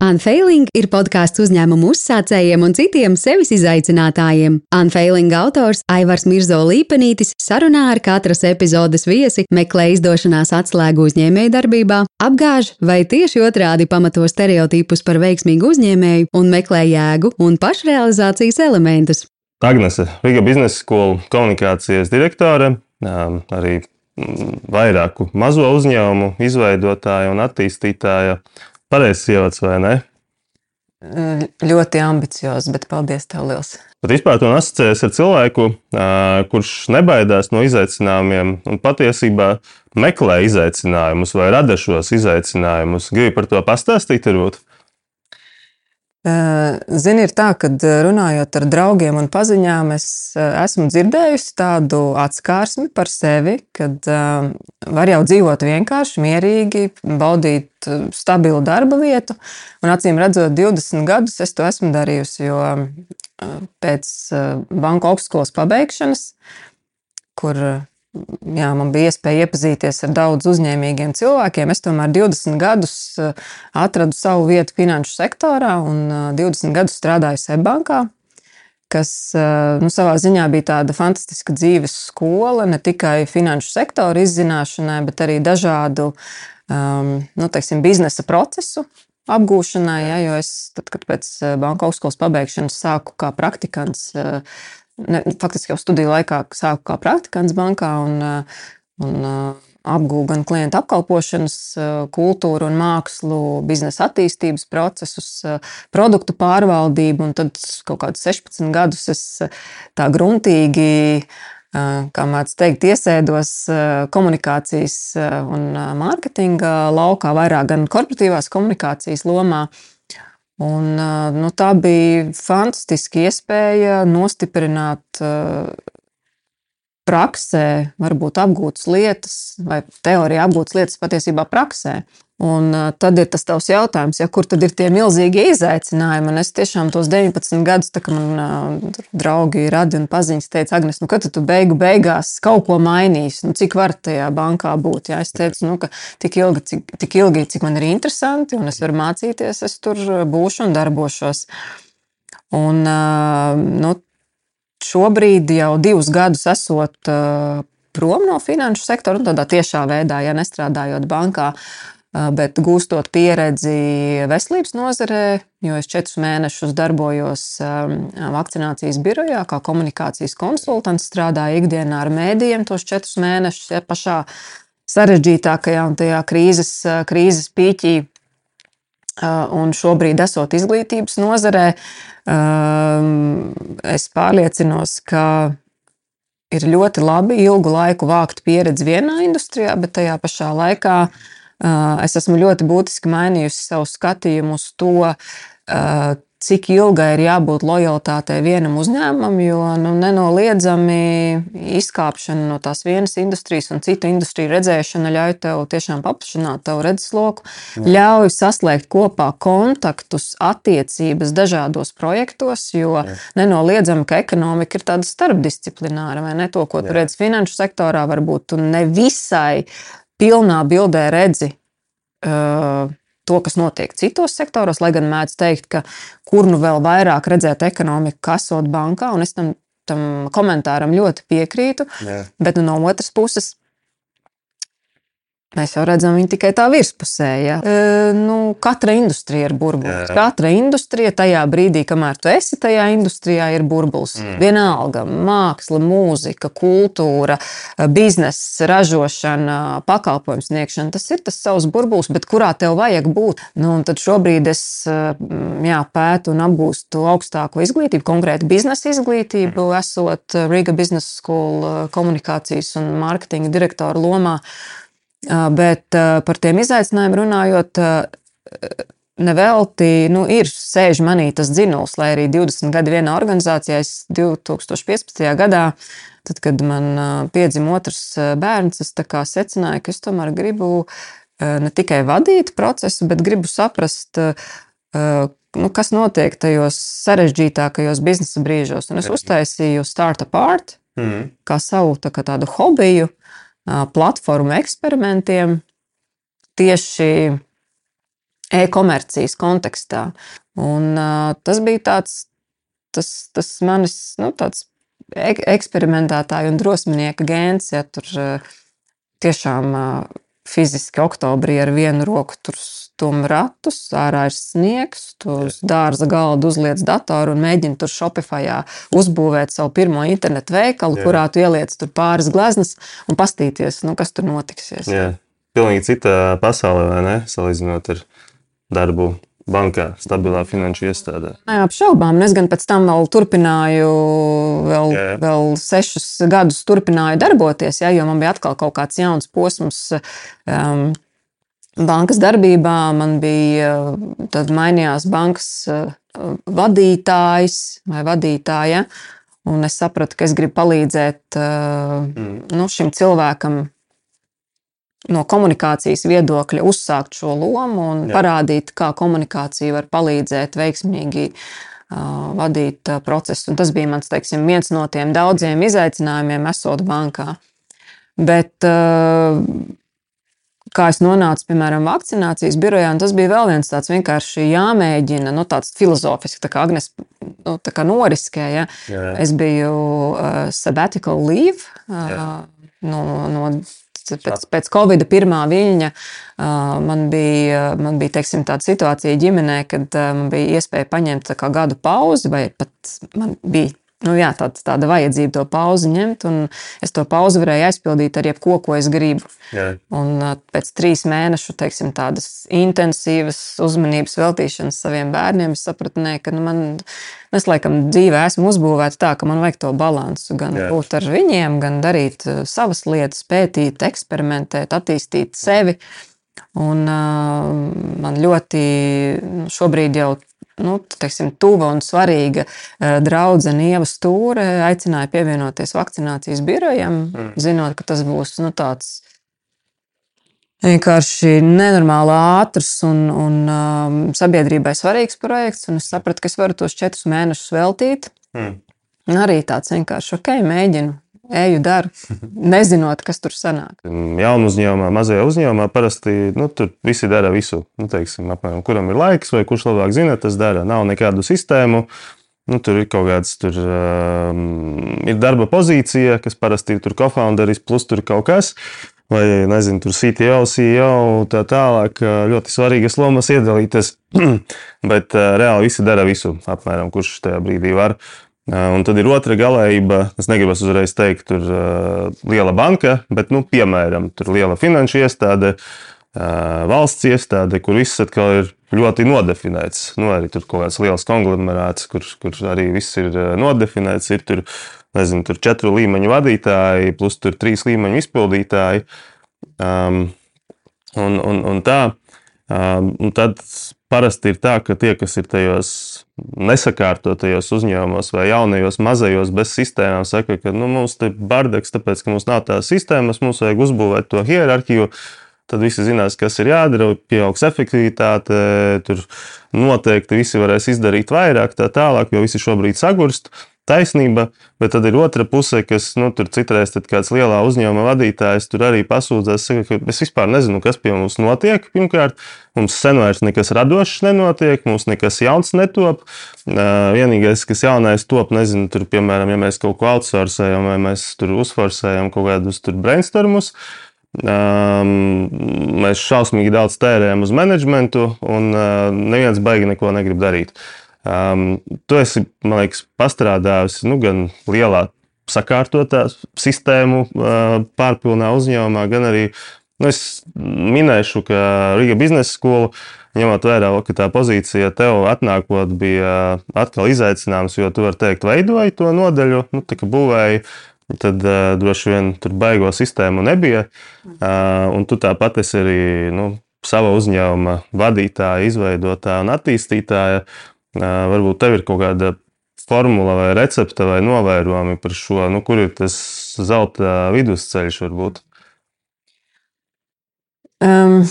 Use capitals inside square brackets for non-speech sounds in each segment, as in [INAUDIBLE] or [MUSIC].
Unfailing ir podkāsts uzņēmumu uzsācējiem un citiem sevis izaicinātājiem. Unfailing autors Aivars Mirzo Līpenītis sarunā ar katras epizodes viesi meklē izdošanās atslēgu uzņēmējdarbībā, apgāž vai tieši otrādi pamato stereotipus par veiksmīgu uzņēmēju un meklē jēgu un pašrealizācijas elementus. Agnese, Riga biznesa skola komunikācijas direktore, arī vairāku mazo uzņēmumu izveidotāja un attīstītāja. Pareizs ievads, vai ne? Ļoti ambiciozs, bet paldies tev liels. Bet vispār to asociējas ar cilvēku, kurš nebaidās no izaicinājumiem un patiesībā meklē izaicinājumus vai rada šos izaicinājumus. Gribu par to pastāstīt, varbūt? Zini, ir tā, ka runājot ar draugiem un paziņām, es esmu dzirdējusi tādu atskārsmi par sevi, kad var jau dzīvot vienkārši, mierīgi, baudīt stabilu darba vietu. Un acīm redzot, 20 gadus es to esmu darījusi, jo pēc banka augstskolas pabeigšanas, kur jā, man bija iespēja iepazīties ar daudz uzņēmīgiem cilvēkiem. Es tomēr 20 gadus eh, atradu savu vietu finanšu sektorā un 20 eh, gadus strādāju Seibankā. Kas eh, nu, savā ziņā bija tāda fantastiska dzīves skola, ne tikai finanšu sektora izzināšanai, bet arī dažādu um, nu, teiksim, biznesa procesu apgūšanai. Ja, jo es, tad, kad pēc banka augstskolas pabeigšanas sāku kā praktikants ne, faktiski jau studiju laikā sāku kā praktikants bankā un, uh, un uh, apgūvu gan klientu apkalpošanas uh, kultūru un mākslu, biznesa attīstības procesus, produktu pārvaldību. Tad kaut kādus 16 gadus es tā gruntīgi, kā mēdz teikt, iesēdos komunikācijas un mārketinga laukā, vairāk gan korporatīvās komunikācijas lomā. Un, nu, tā bija fantastiska iespēja nostiprināt praksē, varbūt apgūtas lietas, vai teorijā apgūtas lietas patiesībā praksē. Un tad ir tas tavs jautājums, ja, kur tad ir tie milzīgie izaicinājumi. Un es tiešām tos 19 gadus, tā kā man draugi, radi un paziņas teica, Agnes, nu, kad tu beigu beigās kaut ko mainīsi, nu, cik var tajā bankā būt? Ja? Es teicu, nu, ka tik ilgi, cik, tik ilgi, cik man ir interesanti, un es varu mācīties, es tur būšu un darbošos. Un, nu, šobrīd jau divus gadus esot prom no finanšu sektora un tādā tiešā veidā, ja nestrādājot bankā, bet gūstot pieredzi veselības nozarē, jo es četrus mēnešus darbojos vakcinācijas birojā, kā komunikācijas konsultants, strādāju ikdienā ar mēdījiem tos četrus mēnešus ja, pašā sarežģītākajā un tajā krīzes, krīzes pīķī. Un šobrīd, esot izglītības nozarē, es pārliecinos, ka ir ļoti labi ilgu laiku vākt pieredzi vienā industrijā, bet tajā pašā laikā uh, Es esmu ļoti būtiski mainījusi savu skatījumu uz to, cik ilgai ir jābūt lojalitātei vienam uzņēmumam, jo nu, nenoliedzami izkāpšana no tās vienas industrijas un citu industriju redzēšana ļauj tev tiešām paplašināt tavu redzesloku, ļauj saslēgt kopā kontaktus, attiecības dažādos projektos, jo Jā. nenoliedzami, ka ekonomika ir tāda starpdisciplināra, vai ne? To, ko tu redzi finanšu sektorā, varbūt tu nevisai pilnā bildē redzi uh, to, kas notiek citos sektoros, lai gan mēdz teikt, ka kur nu vēl vairāk redzēt ekonomiku, kasot bankā, un es tam, tam komentāram ļoti piekrītu. Jā. Bet nu, no otras puses, Mēs jau redzam, viņa tikai tā virspusē. Ja? E, nu, katra industrija ir burbulis. Jā. Katra industrija tajā brīdī, kamēr tu esi tajā industrijā, ir burbulis. Mm. Vienalga - māksla, mūzika, kultūra, biznesa, ražošana, pakalpojums sniegšana. Tas ir tas savs burbulis, bet kurā tev vajag būt. Nu, tad šobrīd es jā, pētu un apgūstu augstāko izglītību, konkrēti biznesa izglītību, mm. esot Riga Business School komunikācijas un mārketinga direktora lomā. Bet par tiem izaicinājumiem runājot, nevelti nu, ir sēž manī tas dzinuls, lai arī 20 gadi vienā organizācijā, es 2015. gadā, tad, kad man piedzima otrs bērns, es secināju, ka es tomēr gribu ne tikai vadīt procesu, bet gribu saprast, nu, kas notiek tajos sarežģītākajos biznesa brīžos. Un es uztaisīju Startup Art mm. kā savu tā kā tādu hobiju platformu eksperimentiem tieši e-komercijas kontekstā. Un, tas bija tāds, tas, tas manis nu, tāds eksperimentētāja un drosminieka gēns, ja tur tiešām fiziski oktobrī ar vienu roku tur stum ratus, ārā ir sniegs, tu uz dārza galda uzliec datoru un mēģini tur Shopifyā uzbūvēt savu pirmo internetu veikalu, Jā. kurā tu ieliec tur pāris gleznas un pastīties, nu, kas tur notiksies. Jā. Pilnīgi cita pasaule, vai ne? Salīdzinot ar darbu bankā, stabilā finanšu iestādē. Neapšaubām. Es gan pēc tam vēl turpināju, vēl, jā, jā. vēl sešus gadus turpināju darboties, jā, jo man bija atkal kaut kāds jauns posms. Um, bankas darbībā man bija, tad mainījās bankas uh, vadītājs vai vadītāja. Un es sapratu, ka es gribu palīdzēt uh, mm. nu, šim cilvēkam no komunikācijas viedokļa uzsākt šo lomu un Jā. parādīt, kā komunikācija var palīdzēt veiksmīgi uh, vadīt uh, procesu. Un tas bija mans, teiksim, viens no tiem daudziem izaicinājumiem, esot bankā. Bet, uh, kā es nonācu, piemēram, vakcinācijas birojā, tas bija vēl viens tāds vienkārši jāmēģina, nu, tāds filozofisks, tā kā Agnes nu, tā kā noriskēja. Ja. Es biju uh, sabbatical leave. Uh, no, no pēc, pēc Covid pirmā viļņa man bija, man bija teiksim, tāda situācija ģimenē, kad man bija iespēja paņemt gadu pauzi, vai pat man bija nu, jā, tāda, tāda vajadzība to pauzi ņemt, un es to pauzi varēju aizpildīt ar jebko, ko es gribu. Jā. Un pēc trīs mēnešu teiksim, tādas intensīvas uzmanības veltīšanas saviem bērniem, es sapratu, nē, ka nu, man, es laikam dzīvē esmu uzbūvēta tā, ka man vajag to balansu, gan Jā. būt ar viņiem, gan darīt savas lietas, pētīt, eksperimentēt, attīstīt sevi. Un, uh, man ļoti nu, šobrīd jau nu, teiksim, tuva un svarīga eh, draudzene Ieva Stūre aicināja pievienoties vakcinācijas birojam, mm. zinot, ka tas būs nu, tāds vienkārši nenormāli ātrs un, un um, sabiedrībai svarīgs projekts. Es sapratu, ka es varu tos četrus mēnešus veltīt. Mm. Arī tāds vienkārši ok, mēģinu eju daru, [LAUGHS] nezinot, kas tur sanāk. Jaunu uzņēmumā, mazajā uzņēmumā parasti nu, tur visi dara visu. Nu, teiksim, apmēram, kuram ir laiks vai kurš labāk zina, tas dara. Nav nekādu sistēmu. Nu, tur ir kaut kāds tur, um, ir darba pozīcija, kas parasti ir tur kofounderis, plus tur kaut kas. Vai, nezinu, tur CTO, CEO, tā tālāk. Ļoti svarīgas lomas iedalīties. [CLEARS THROAT] Bet uh, reāli visi dara visu, apmēram, kurš tajā brīdī var. Un tad ir otra galējība. Es negribu uzreiz teikt, tur uh, liela banka, bet, nu, piemēram, tur liela finanšu iestāde, valsts iestāde, kur viss atkal ir ļoti nodefinēts. Nu, arī tur kaut kāds liels konglomerāts, kur, kur arī viss ir nodefinēts. Ir tur, nezinu, tur četru līmeņu vadītāji, plus tur trīs līmeņu izpildītāji. Um, un, un, un tā. Um, un tad parasti ir tā, ka tie, kas ir tajos nesakārtotajos uzņēmumos vai jaunajos mazajos bez sistēmām saka, ka nu, mums ir bardaks, tāpēc ka mums nav tās sistēmas, mums vajag uzbūvēt to hierarhiju. Tad visi zinās, kas ir jādara, pieaugs efektivitāte, tur noteikti visi varēs izdarīt vairāk, tā tālāk, jo visi šobrīd sagurst taisnība, bet tad ir otra puse, kas nu, tur citreiz kāds lielā uzņēmuma vadītājs tur arī pasūdzās, saka, ka es vispār nezinu, kas pie mums notiek. Pirmkārt, mums sen vairs nekas radošs nenotiek, mums nekas jauns netop. Vienīgais, kas jaunais top, nezinu, tur, piemēram, ja mēs kaut ko outsourcējam vai mēs tur uzforsējam kaut kādus brainstormus. Um, mēs šausmīgi daudz tērējam uz menedžmentu, un uh, neviens baigi neko negrib darīt. Uh, Um, tu esi, man liekas, pastrādājis nu, gan lielā sakārtotā sistēmu uh, pārpilnā uzņēmumā, gan arī nu, es minēšu, ka Riga biznesa skola, ņemot vērā, ka tā pozīcija tev atnākot bija atkal izaicinājums, jo tu vari teikt, veidoji to nodaļu, nu, tā kā būvēji. Tad uh, droši vien tur baigo sistēmu nebija. Uh, un tu tāpat esi arī nu, sava uzņēmuma vadītāja, izveidotāja un attīstītāja. Varbūt tev ir kaut kāda formula vai recepte vai novērojumi par šo, nu, kur ir tas zelta vidusceļš varbūt? Um.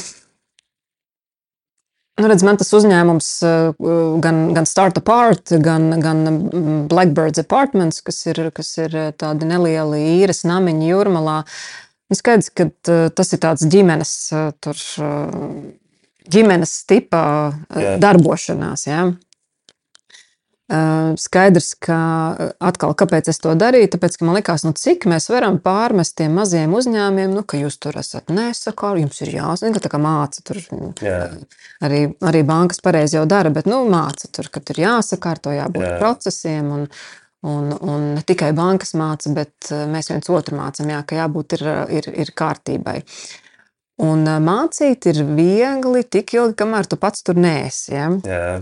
Nu, redz, man tas uzņēmums, gan, gan Startup Art, gan, gan Blackbirds Apartments, kas ir, kas ir tādi nelieli īres namiņi jūrmalā, ir skaidrs, ka tas ir tāds ģimenes tur ģimenes tipa jā. darbošanās. Ja? Skaidrs, ka atkal, kāpēc es to darīju, tāpēc, ka man likās, nu, cik mēs varam pārmest tiem maziem uzņēmumiem, nu, ka jūs tur esat nesakārt, jums ir jāzina, ka tā kā māca tur. Jā. Arī, arī bankas pareizi jau dara, bet, nu, māca tur, ka tur jāsakārto, jābūt jā. procesiem. Un, Un, un ne tikai bankas māca, bet mēs viens otru mācām, jā, ka jābūt ir, ir, ir kārtībai. Un mācīt ir viegli tik ilgi, kamēr tu pats tur nēsi. Ja? Jā.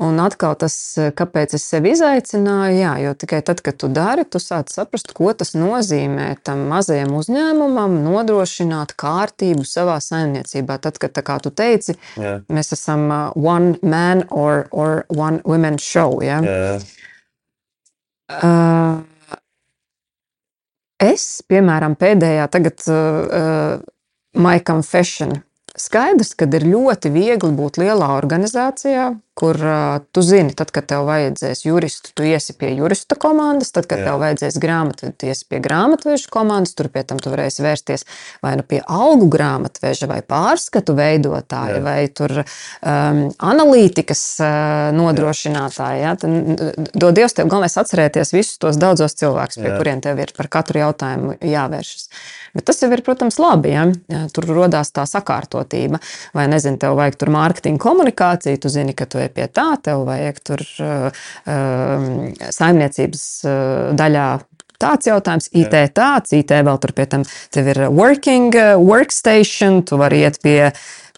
Un atkal tas, kāpēc es sevi izaicināju, jā, jo tikai tad, kad tu dari, tu sāc saprast, ko tas nozīmē tam mazajam uzņēmumam nodrošināt kārtību savā saimniecībā. Tad, kad, kā tu teici, jā. mēs esam one man or, or one woman show. Ja? Jā. Uh, es, piemēram, pēdējā tagad uh, My Confession Skaidrs, ka ir ļoti viegli būt lielā organizācijā, kur uh, tu zini, tad, kad tev vajadzēs juristu, tu iesi pie jurista komandas, tad, kad Jā. tev vajadzēs grāmatveža, tu iesi pie grāmatveža komandas, tur pie tam tu varēsi vērsties vai nu pie algu grāmatveža, vai pārskatu veidotāja, Jā. vai tur um, analītikas uh, nodrošinātāja. Ja? Tad, dod Dievs, tev galvenais atcerēties visus tos daudzos cilvēkus, pie Jā. kuriem tev ir par katru jautājumu jāvēršas. Bet tas jau ir, protams, labi. Ja? Tur radās tā sakārtotība. Vai nezinu, tev vajag tur mārketinga komunikāciju, tu zini, ka tu ej pie tā, tev vajag tur uh, saimniecības uh, daļā tāds jautājums, IT tāds, IT vēl tur pie tam tev ir working uh, workstation, tu vari iet pie,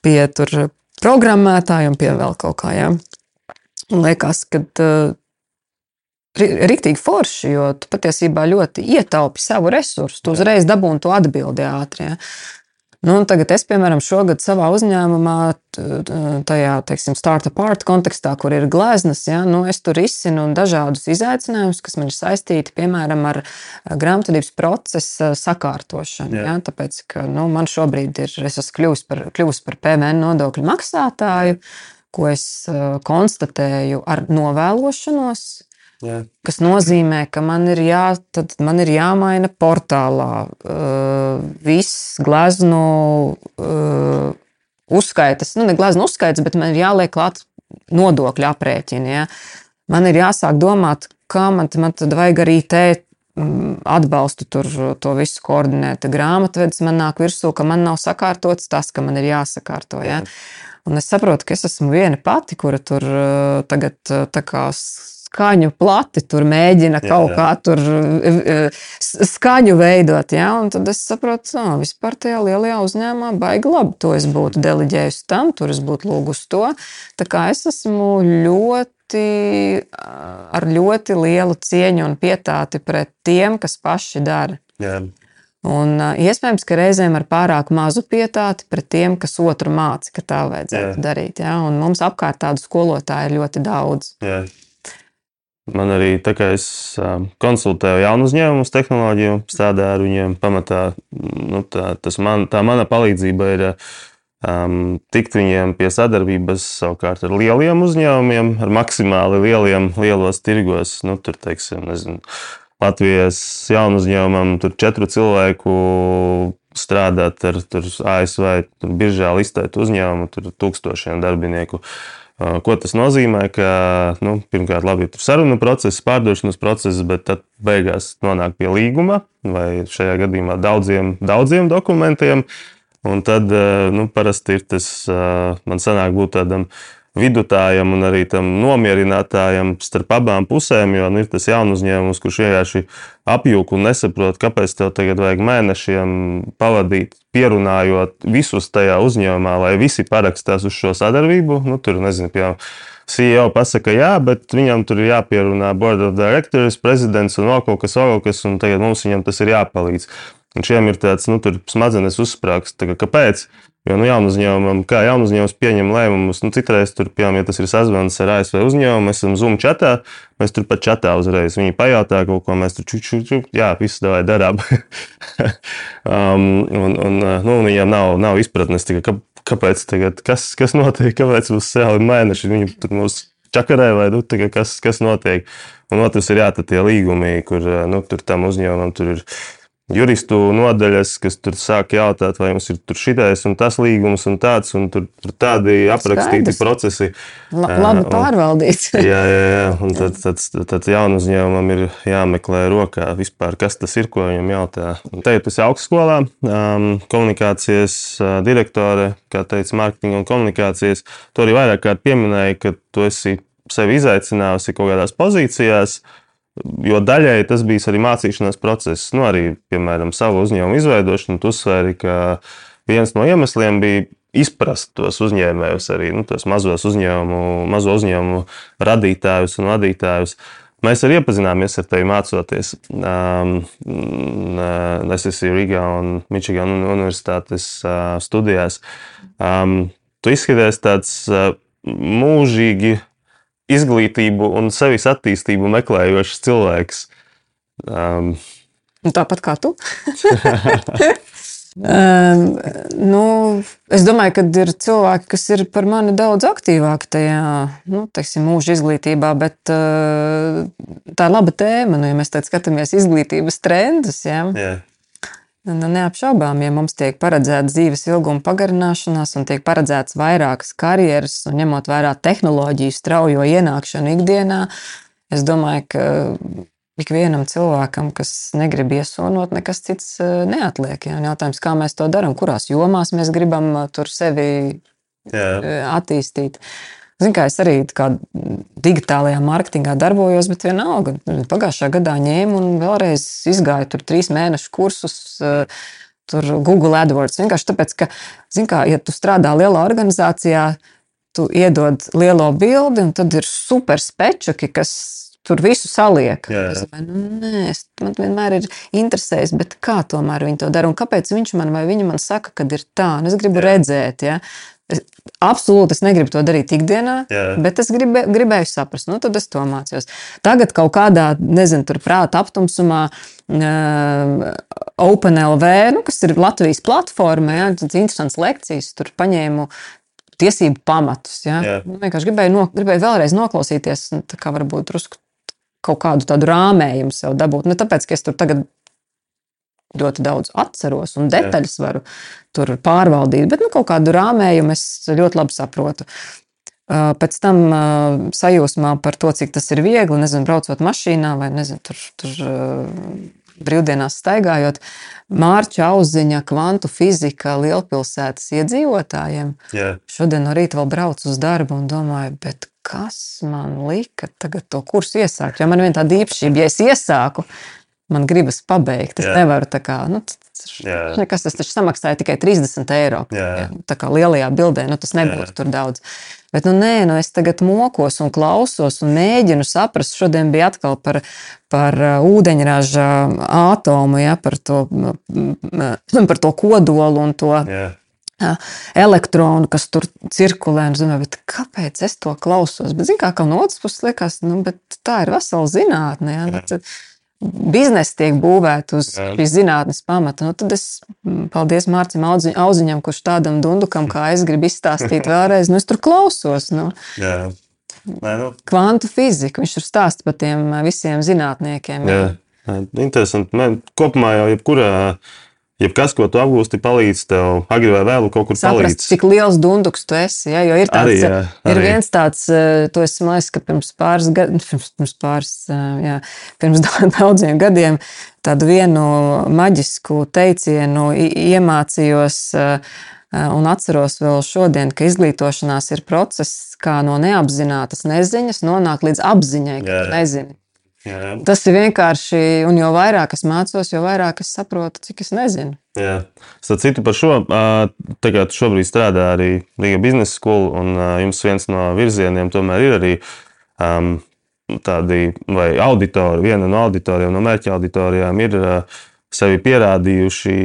pie tur programmētāju un pie vēl kaut kā. Ja? Un liekas, ka uh, Rīktīgi forši, jo tu patiesībā ļoti ietaupi savu resursu. Tu uzreiz dabūni to atbildi ātri. Ja. Nu, tagad es, piemēram, šogad savā uzņēmumā, tajā, teiksim, startup art kontekstā, kur ir gleznas, ja, nu, es tur izsinu dažādus izaicinājumus, kas man ir saistīti, piemēram, ar grāmatvedības procesa sakārtošanu. Jā. Ja, tāpēc, ka nu, man šobrīd ir, es esmu kļuvusi par, kļuvusi par PVN nodokļu maksātāju, ko es konstatēju ar novēlošanos Jā. Kas nozīmē, ka man ir, jā, man ir jāmaina portālā uh, viss glezno uh, uzskaitas, nu, ne glezno uzskaitas, bet man ir jāliek klāt nodokļu aprēķini. Ja. Man ir jāsāk domāt, kā man, man tad vajag arī mm, atbalstu tur to visu koordinēt. Grāmatvedis man nāk virsū, ka man nav sakārtots tas, ka man ir jāsakārto. Ja? Un es saprotu, ka es esmu viena pati, kura tur tagad tā kā skaņu plati tur mēģina jā, kaut jā. kā tur e, e, skaņu veidot. Ja? Un tad es saprotu, ka vispār tajā lielajā uzņēmumā baigi labi. To es būtu deleģējusi tam, tur es būtu lūgusi to. Tā kā es esmu ļoti ar ļoti lielu cieņu un pietāti pret tiem, kas paši dara. Jā. Un iespējams, ka reizēm ar pārāk mazu pietāti pret tiem, kas otru māca, ka tā vajadzētu Jā. darīt. Ja? Un mums apkārt tādu skolotāju ir ļoti daudz. Jā. Man arī tā kā es konsultēju jaunu uzņēmumu, tehnoloģiju, strādāju ar viņiem. Pamatā nu, tā, man, tā mana palīdzība ir um, tikt viņiem pie sadarbības savukārt ar lieliem uzņēmumiem, ar maksimāli lieliem, lielos tirgos. Nu, tur, teiksim, nezinu, Latvijas jaunu uzņēmumam, tur četru cilvēku strādāt ar tur, ASV, tur biržā listētu uzņēmumu, tur tūkstošiem darbinieku. Uh, Ko tas nozīmē? Ka, nu, pirmkārt, labi, ir saruna process, pārdošanas process, bet tad beigās nonāk pie līguma vai šajā gadījumā daudziem, daudziem dokumentiem. Un tad nu, parasti ir tas, man sanāk būt tādam vidutājam un arī tam nomierinātājam starp abām pusēm. Jo nu, ir tas jauns uzņēmums, kurš vienkārši apjūk un nesaprot, kāpēc tev tagad vajag mēnešiem pavadīt, pierunājot visus tajā uzņēmumā, lai visi parakstās uz šo sadarbību. Nu, tur nezinu, piemēram. CEO pasaka, jā, bet viņam tur ir jāpierunā board of directors, prezidents un vēl kaut kas, vēl kaut kas, un tagad mums viņam tas ir jāpalīdz. Un šiem ir tāds, nu, tur smadzenes uzsprāgsts. Kāpēc? Jo nu, jaunu uzņēmumam, kā jaunu uzņēmums pieņem lēmumus, nu, citreiz tur, piemēram, ja tas ir sazvans ar ASV uzņēmumu, mēs esam Zoom chatā, mēs tur pat chatā uzreiz. Viņi pajautā kaut ko, mēs tur čuk, jā, viss davai darām. [LAUGHS] um, un, un, nu, viņiem nav, nav izpratnes, tika, kā, kāpēc tagad, kas, kas notiek, kāpēc mums vēl ir mēneši, viņi tur mūs čakarē vai nu, tagad, kas, kas notiek. Un otrs ir jā, tie līgumi, kur nu, tur tam uzņēmumam tur ir juristu nodaļas, kas tur sāk jautāt, vai jums ir šitais un tas līgums un tāds, un tur, tur tādi aprakstīti Skaidrs. procesi. La, labi pārvaldīts. [LAUGHS] Jā, jā, jā. Un tad, tad, tad jaunu uzņēmumam ir jāmeklē rokā vispār, kas tas ir, ko viņam jautā. Te, tas ir augstskolā, um, komunikācijas uh, direktore, kā teica, mārketinga un komunikācijas. To arī vairāk kārt pieminēja, ka tu esi sevi izaicinājusi kaut kādās pozīcijās. Jo daļai tas bija arī mācīšanās process. Nu, arī, piemēram, savu uzņēmumu izveidošanu. Tu uzsvēri, ka viens no iemesliem bija izprast tos uzņēmējus, arī nu, tos mazos uzņēmumu, mazo uzņēmumu radītājus un vadītājus. Mēs arī iepazināmies ar tevi mācoties. Um, es esmu Rīgā un Mičigana Universitātes uh, studijās. Um, tu izskaties tāds uh, mūžīgi izglītību un sevis attīstību meklējošs cilvēks. Um, Nu, Tāpat kā tu. [LAUGHS] um, nu, es domāju, ka ir cilvēki, kas ir par mani daudz aktīvāki tajā nu, teiksim, mūža izglītībā, bet uh, tā ir laba tēma. Nu, ja mēs skatāmies izglītības trendus, ja, jā, nu, neapšaubām, ja mums tiek paredzēta dzīves ilguma pagarināšanās un tiek paredzētas vairākas karjeras, un ņemot vērā tehnoloģiju straujo ienākšanu ikdienā, es domāju, ka ikvienam cilvēkam, kas negrib iesonot, nekas cits eh, neatliek. Ja? Jautājums, kā mēs to darām, kurās jomās mēs gribam eh, tur sevi jā, eh, attīstīt. Zinu, kā es arī digitālajā mārketingā darbojos, bet vienalga. Pagājušā gadā ņēmu un vēlreiz izgāju tur trīs mēnešu kursus. eh, Tur Google AdWords. Vienkārši tāpēc, ka, zin kā, ja tu strādā lielā organizācijā, tu iedod lielo bildi, un tad ir super spečuki, kas tur visu saliek. Jā, jā. Es domāju, nu, nē, es, man vienmēr ir interesējis, bet kā tomēr viņi to dara un kāpēc viņš man vai viņa man saka, ka ir tā. Un es gribu jā. redzēt, ja. Es, absolūti es negribu to darīt ikdienā, Jā. bet es gribē, gribēju saprast, nu tad es to mācījos. Tagad kaut kādā, nezinu, tur prāta aptumsumā. Uh, OpenLV, nu, kas ir Latvijas platforma, ja, tas ir interesants lekcijas, tur paņēmu tiesību pamatus. Ja. Jā. Nu, vienkārši gribēju, no, gribēju vēlreiz noklausīties, un tā kā varbūt drusku kaut kādu tādu rāmējumu sev dabūt. Ne tāpēc, ka es tur tagad ļoti daudz atceros un detaļas varu tur pārvaldīt, bet nu, kaut kādu rāmējumu es ļoti labi saprotu. Uh, Pēc tam uh, sajūsmā par to, cik tas ir viegli, nezinu, braucot mašīnā vai nezinu, tur, tur uh, brīvdienās staigājot, Mārķa auziņa, kvantu fizika lielpilsētas iedzīvotājiem. jā, Šodien no rīta vēl braucu uz darbu un domāju, bet kas man lika tagad to kursu iesākt? Jo man ir viena tāda īpašība, ja es iesāku, man gribas pabeigt. Es Jā. nevaru tā kā, nu, nekas, tas taču samaksāja tikai 30 eiro. Jā. Tā kā lielajā bildē, nu, tas nebūtu Jā. tur daudz. Bet, nu, nē, nu, es tagad mokos un klausos un mēģinu saprast. Šodien bija atkal par, par uh, ūdeņraža atomu, ja, par, to, mm, [CLEARS THROAT] par to kodolu un to jā, ā, elektronu, kas tur cirkulē. Es domāju, kāpēc es to klausos? Bet, zin, kā, kā no otras puses liekas, nu, tā ir vesela zinātne. Ja? Biznesa tiek būvēta uz šīs zinātnes pamata. Nu, tad es, mm, paldies Mārcis Auziņam, Auziņam, kurš tādam dundukam, kā es gribu izstāstīt vēlreiz, nu, es tur klausos. Nu, jā. Nē, nu, kvantu fizika, viņš tur stāsta par tiem visiem zinātniekiem. Jā, jā, interesanti. Man kopumā jau jebkurā, jebkas, ko tu apgūsti, palīdz tev agri vai vēlu kaut kur saprast, palīdz. cik liels dunduks tu esi. Ja? Jo ir tāds, Arī, jā, ir arī. viens tāds, eh, to es domāju, ka pirms pāris gadiem, [LAUGHS] pirms, pirms pāris, eh, jā, pirms [LAUGHS] da- daudziem gadiem, tādu vienu maģisku teicienu iemācījos. eh, eh, Un atceros vēl šodien, ka izglītošanās ir process, kā no neapzinātas neziņas nonākt līdz apziņai, ka Jā, jā. nezini. Jā, Tas ir vienkārši, un jo vairāk es mācos, jo vairāk es saprotu, cik es nezinu. jā. Citu par šo, tagad šobrīd strādā arī Riga biznesa skola, un jums viens no virzieniem tomēr ir arī um, tādi, vai auditori, viena no auditoriem, no mērķa auditorijām ir ā, sevi pierādījuši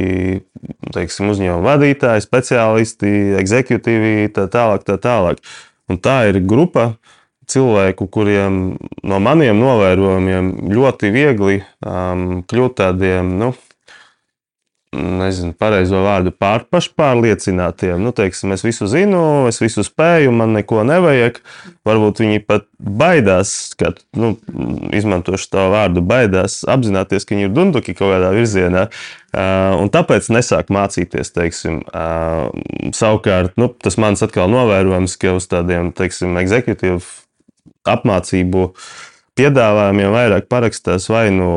teiksim, uzņēmumu vadītāji, speciālisti, executīvi, tā tālāk, tā tālāk. Un tā ir grupa cilvēku, kuriem no maniem novērojumiem ļoti viegli um, kļūt tādiem, nu, nezinu, pareizo vārdu pār, pašpārliecinātiem. Nu, teiksim, es visu zinu, es visu spēju, man neko nevajag. Varbūt viņi pat baidās, ka, nu, izmantošu tā vārdu, baidās apzināties, ka viņi ir dunduki kaut kādā virzienā. Uh, un tāpēc nesāk mācīties. Teiksim, uh, savukārt, nu, tas mans atkal novērojums, ka uz tādiem, teiksim, executive apmācību piedāvājumiem vairāk parakstās vai nu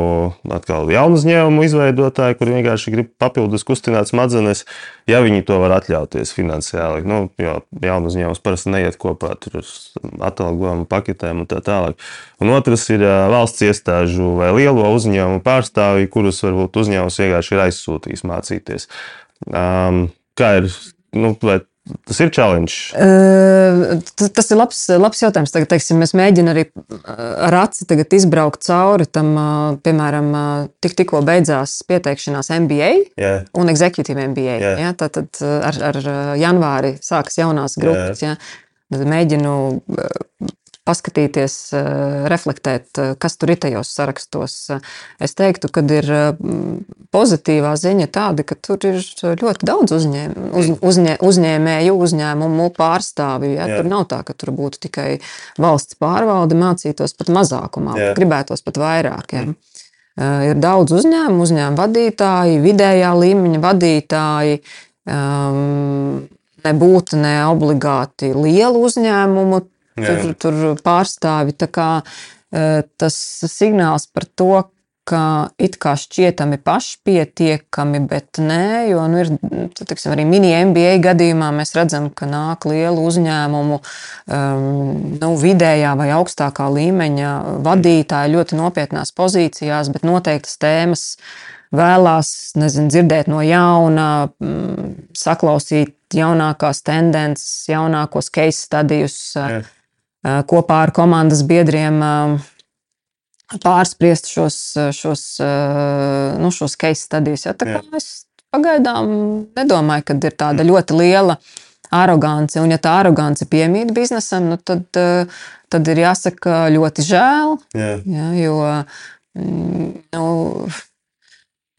atkal jaunu uzņēmumu izveidotāji, kur vienkārši grib papildus kustināt smadzenes, ja viņi to var atļauties finansiāli. Nu, jo jaunu uzņēmums parasti neiet kopā ar atalgojumu paketēm un tā tālāk. Un otrs ir valsts iestāžu vai lielo uzņēmumu pārstāvji, kurus varbūt uzņēmums vienkārši ir aizsūtījis mācīties. Um, kā ir, nu, vai Tas ir challenge. Uh, tas ir labs, labs jautājums. Tagad, teiksim, mēs mēģinām arī ar aci izbraukt cauri tam, piemēram, tik, tikko beidzās pieteikšanās MBA yeah. un Executive MBA. Yeah. Ja, tad, tad ar, ar janvāri sākas jaunās grupas. Yeah. Ja. Tad mēģinu paskatīties, eh, reflektēt, eh, kas tur ir tajos sarakstos. Es teiktu, ka ir eh, pozitīvā ziņa tāda, ka tur ir ļoti daudz uzņēm, uz, uzņē, uzņēmēju, uzņēmumu pārstāvju. Ja? Tur nav tā, ka tur būtu tikai valsts pārvalde, mācītos pat mazākumā, Jā. gribētos pat vairāk. Ja? Ir daudz uzņēmumu, uzņēmumu vadītāji, vidējā līmeņa vadītāji. Um, nebūtu ne obligāti lielu uzņēmumu tur, tur pārstāvi. Kā, e, tas signāls par to, ka it kā šķietami pašpietiekami, bet nē, jo nu, ir tiksim, arī mini-MBA gadījumā mēs redzam, ka nāk lielu uzņēmumu, um, nu, vidējā vai augstākā līmeņa vadītāji ļoti nopietnās pozīcijās, bet noteiktas tēmas vēlās nezinu, dzirdēt no jauna, saklausīt jaunākās tendences, jaunākos case stadijus. Jā kopā ar komandas biedriem pārspriest šos, šos, nu, šos case studijas. Ja? Es pagaidām nedomāju, ka ir tāda ļoti liela arogance. Un, ja tā arogance piemīt biznesam, nu, tad, tad ir jāsaka ļoti žēl. Jā. Ja, jo mm, nu,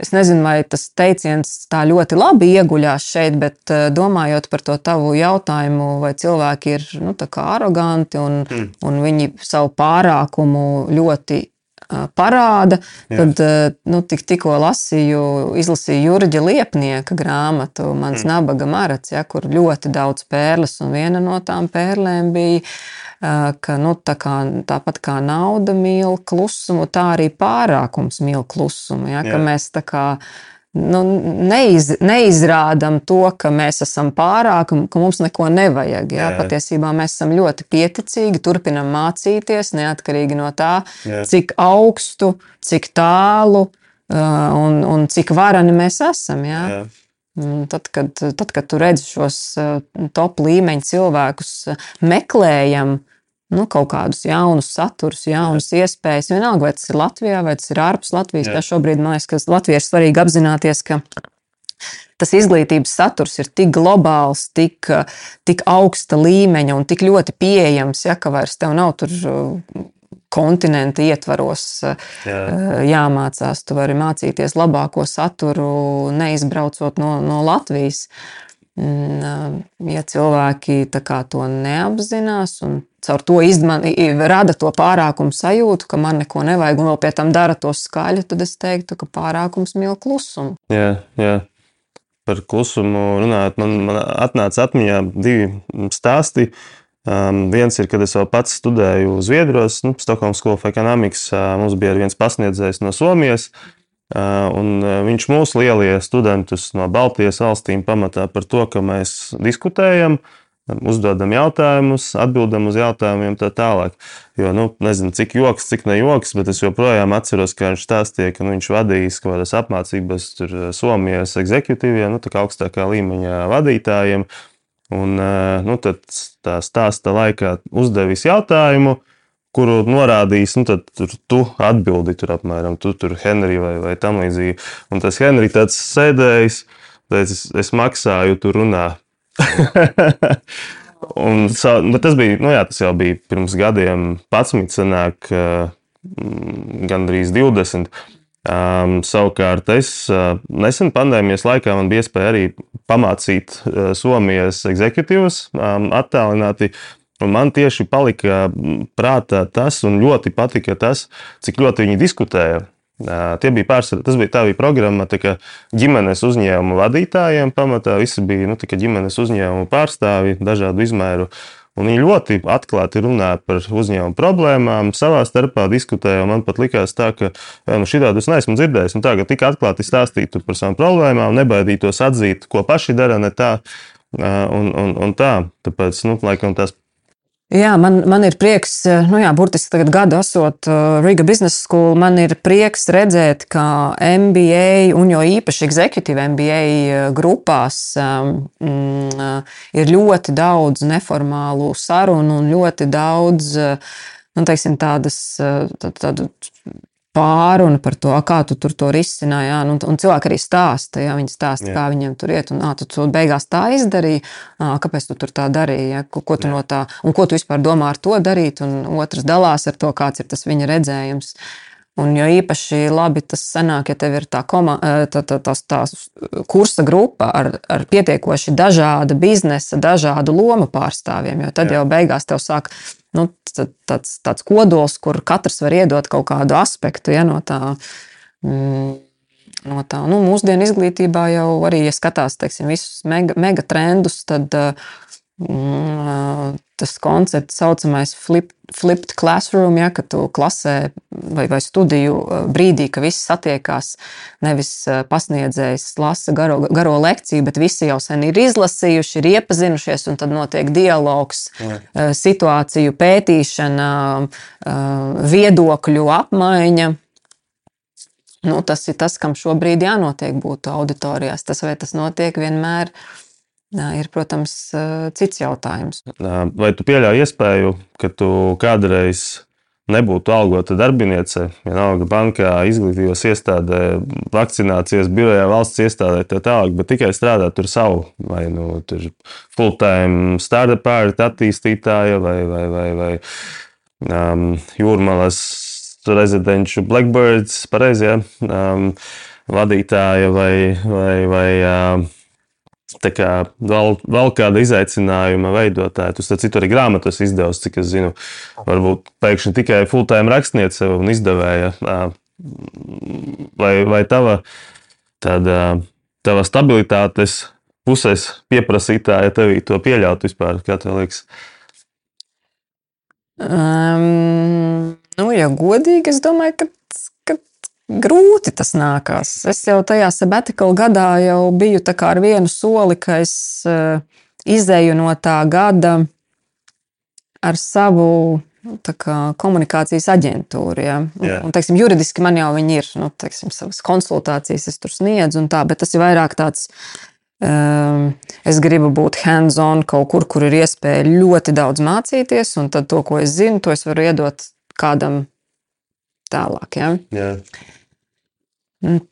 Es nezinu, vai tas teiciens tā ļoti labi ieguļās šeit, bet eh, domājot par to tavu jautājumu, vai cilvēki ir nu, aroganti un, mm. un viņi savu pārākumu ļoti eh, parāda, Jā. tad eh, nu, tik, tikko lasīju, izlasīju Jurģa Liepnieka grāmatu Mans mm. nabaga marats, ja, kur ļoti daudz pērles, un viena no tām pērlēm bija ka nu, tā kā, tāpat kā nauda mīl klusumu, tā arī pārākums mīl klusumu. Ja, mēs tā kā nu, neiz, neizrādām to, ka mēs esam pārāk un ka mums neko nevajag. Jā? Jā. Patiesībā mēs esam ļoti pieticīgi, turpinam mācīties neatkarīgi no tā, Jā. cik augstu, cik tālu un, un cik varani mēs esam. Jā? Jā. Tad kad, tad, kad tu redzi šos top līmeņa cilvēkus, meklējam nu, kaut kādus jaunus saturus, jaunas Jā. iespējas. Vienalga, vai tas ir Latvijā vai tas ir ārpus Latvijas. Jā. Šobrīd man liekas, ka Latvijai ir svarīgi apzināties, ka tas izglītības saturs ir tik globāls, tik, tik augsta līmeņa un tik ļoti pieejams, ja, ka vairs tev nav tur kontinenta ietvaros Jā. Jāmācās. Tu vari mācīties labāko saturu, neizbraucot no, no Latvijas. Uh, ja cilvēki to neapzinās un caur to izman, rada to pārākumu sajūtu, ka man neko nevajag, un vēl pie tam dara to skaļu, tad es teiktu, ka pārākums mīl klusumu. Jā, jā. Par klusumu runājot, man, man atnāca atmiņā divi stāsti. Um, viens ir, kad es vēl pats studēju Zviedrijos, nu, Stokholmas School of Economics. Uh, mums bija viens pasniedzējs no Somijas, uh, un viņš mūsu lielie studentus no Baltijas valstīm pamatā par to, ka mēs diskutējam, uzdodam jautājumus, atbildam uz jautājumiem, tā tālāk. Jo, nu, nezinu, cik joks, cik ne joks, bet es joprojām atceros, ka viņš stāstīja, ka nu, viņš vadījis kaut kādas apmācības tur Somijas exekutīviem, nu, tā kā augstākā līmeņa vadītājiem. Un, nu, tad tā stāsta laikā uzdevis jautājumu, kuru norādījis, nu, tad tur, tu atbildi tur apmēram, tu tur Henry vai, vai tam līdzīgi. Un tas Henry tāds sēdējis, teicis, es, maksāju, tu runā. [LAUGHS] Un, tas bija, nu jā, tas jau bija pirms gadiem, 11, senāk, mm, gandrīz 20. Um, savukārt, es uh, nesen pandēmijas laikā man bija iespēja arī pamācīt uh, Somijas exekutīvus um, attālināti. Un man tieši palika prātā tas, un ļoti patika tas, cik ļoti viņi diskutēja. Tie bija pārsvarā, tas bija tā bija programma, tā ģimenes uzņēmumu vadītājiem. Pamatā visi bija nu, ģimenes uzņēmumu pārstāvji, dažādu izmēru. Un viņi ļoti atklāti runāja par uzņēmumu problēmām, savā starpā diskutēja. Man pat likās, tā, ka nu, šī tādu es neesmu dzirdējis. Tā, ka tik atklāti stāstītu par savām problēmām, nebaidītos atzīt, ko paši dara ne tā. Un, un, un tā. Tāpēc, nu, laikam, tās Jā, man, man ir prieks, eh, nu jā, burtiski tagad gadu esot uh, Riga Business School, man ir prieks redzēt, ka MBA un jo īpaši executive MBA eh, grupās um, mm, ir ļoti daudz neformālu sarunu un ļoti daudz, nu, teiksim, tādas, tādu, tādu pārunu par to, kā tu tur to risināji. Jā, un, un cilvēki arī stāsta, jā, viņi stāsta, jā. kā viņiem tur iet. Un, ā, tu, tu beigās tā izdarīji, kāpēc tu tur tā darīji, jā, ko, ko tu jā. no tā, un ko tu vispār domā ar to darīt, un otrs dalās ar to, kāds ir tas viņa redzējums. Un jo īpaši labi tas sanāk, ja tev ir tā, koma, tā, tā, tā, tā kursa grupa ar, ar pietiekoši dažādu biznesa, dažādu lomu pārstāvjiem, jo tad Jā. jau beigās tev sāk nu, tāds, tāds kodols, kur katrs var iedot kaut kādu aspektu ja, no tā. Mm, no tā. Nu, mūsdienu izglītībā jau arī, ja skatās teiksim, visus mega, mega trendus, tad mm, tas koncepts saucamais flip, flipped classroom, ja, ka tu klasē vai, vai studiju brīdī, ka viss satiekās, nevis pasniedzējs lasa garo, garo lekciju, bet visi jau sen ir izlasījuši, ir iepazinušies, un tad notiek dialogs, ja. situāciju pētīšana, viedokļu apmaiņa. Nu, tas ir tas, kam šobrīd jānotiek būtu auditorijās. Tas vai tas notiek vienmēr ir, protams, cits jautājums. Vai tu pieļauj iespēju, ka tu kādreiz nebūtu algota darbiniece, vienalga bankā, izglītības iestādē, vakcinācijas birojā, valsts iestādē, tā tālāk, bet tikai strādā tur savu, vai nu, tur full-time startup attīstītāja vai, vai, vai, vai um, jūrmalas rezidenču Blackbirds, pareizi, ja? um, vadītāja vai, vai, vai um, kā, vēl, vēl kāda izaicinājuma veidotāja. Tu citu arī grāmatas izdevusi, cik es zinu, varbūt pēkšņi tikai full-time rakstniece un izdevēja. Vai, vai tava, tāda, tava stabilitātes puses pieprasītāja tevī to pieļaut vispār, kā tev liekas? Um, nu, ja godīgi, es domāju, ka grūti tas nākās. Es jau tajā sabatikala gadā jau biju ar vienu soli, ka es uh, izēju no tā gada ar savu nu, kā, komunikācijas aģentūru. Ja? Yeah. Un, teiksim, juridiski man jau ir nu, teiksim, savas konsultācijas, es tur sniedzu, tā, bet tas ir vairāk tāds. Um, es gribu būt hands-on kaut kur, kur ir iespēja ļoti daudz mācīties, un tad to, ko es zinu, to es varu iedot kādam tālāk. Ja? Yeah.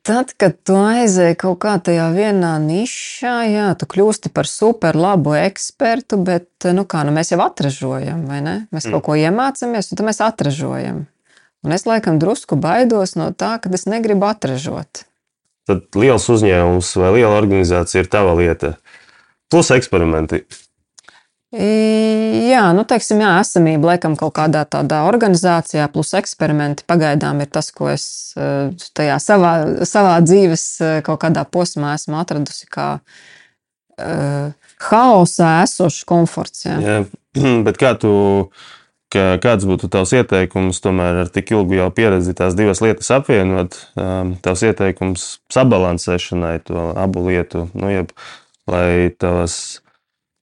Tad, kad tu aizēji kaut kā tajā vienā nišā, jā, tu kļūsti par super labu ekspertu, bet nu kā, nu mēs jau atražojam, vai ne? Mēs mm. kaut ko iemācāmies, un tad mēs atražojam. Un es laikam drusku baidos no tā, ka es negribu atražot. Tad liels uzņēmums vai liela organizācija ir tava lieta. Plus eksperimenti. Jā, nu, teiksim, jā, esamība laikam kaut kādā tādā organizācijā, plus eksperimenti pagaidām ir tas, ko es tajā savā, savā dzīves kaut kādā posmā esmu atradusi kā uh, haosā esošs komforts. Jā. Jā, [CLEARS THROAT] bet kā tu, kā, kāds būtu tavs ieteikums tomēr ar tik ilgu jau pieredzi tās divas lietas apvienot, tavs ieteikums sabalansēšanai to abu lietu, nu, jeb, lai tavas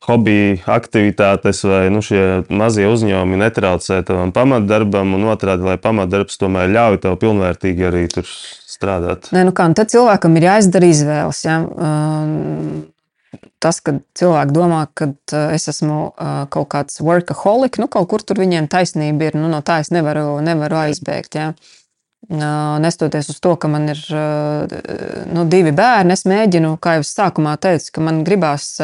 hobiju aktivitātes vai nu, šie mazie uzņēmumi netraucē tavam pamatdarbam, un otrādi, lai pamatdarbs tomēr ļauj tev pilnvērtīgi arī tur strādāt. Nē, nu kā, nu tad cilvēkam ir jāizdara izvēles. Ja? Um, tas, ka cilvēki domā, ka uh, es esmu uh, kaut kāds workaholic, nu kaut kur tur viņiem taisnība ir, nu no tā es nevaru, nevaru aizbēgt. Ja? Uh, nestoties uz to, ka man ir nu, divi bērni, es mēģinu, kā jau es sākumā teicu, ka man gribās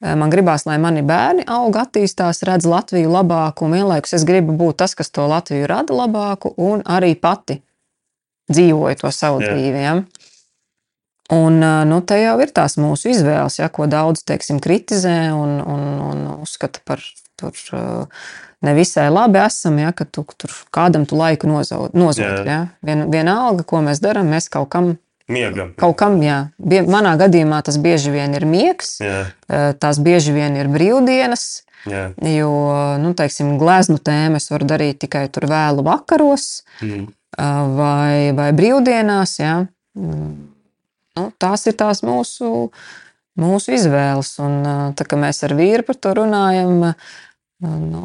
man gribās, lai mani bērni aug, attīstās, redz Latviju labāku, un vienlaikus es gribu būt tas, kas to Latviju rada labāku, un arī pati dzīvoju to savu Jā. dzīvi. Ja? Un nu, te jau ir tās mūsu izvēles, ja, ko daudz teiksim, kritizē un, un, un uzskata par tur, nevisai labi esam, ja, ka tu tur kādam tu laiku nozod Jā. ja. Vien, vienalga, ko mēs darām, mēs kaut kam. Miegam. Kaut kam, jā, Bie, manā gadījumā tas bieži vien ir miegs, Jā, tās bieži vien ir brīvdienas, jā. jo, nu, teiksim, gleznu tēmu es varu darīt tikai tur vēlu vakaros Mm. vai, vai brīvdienās. Ja? Nu, tās ir tās mūsu, mūsu izvēles. Un, tā, kā mēs ar vīru par to runājam, nu,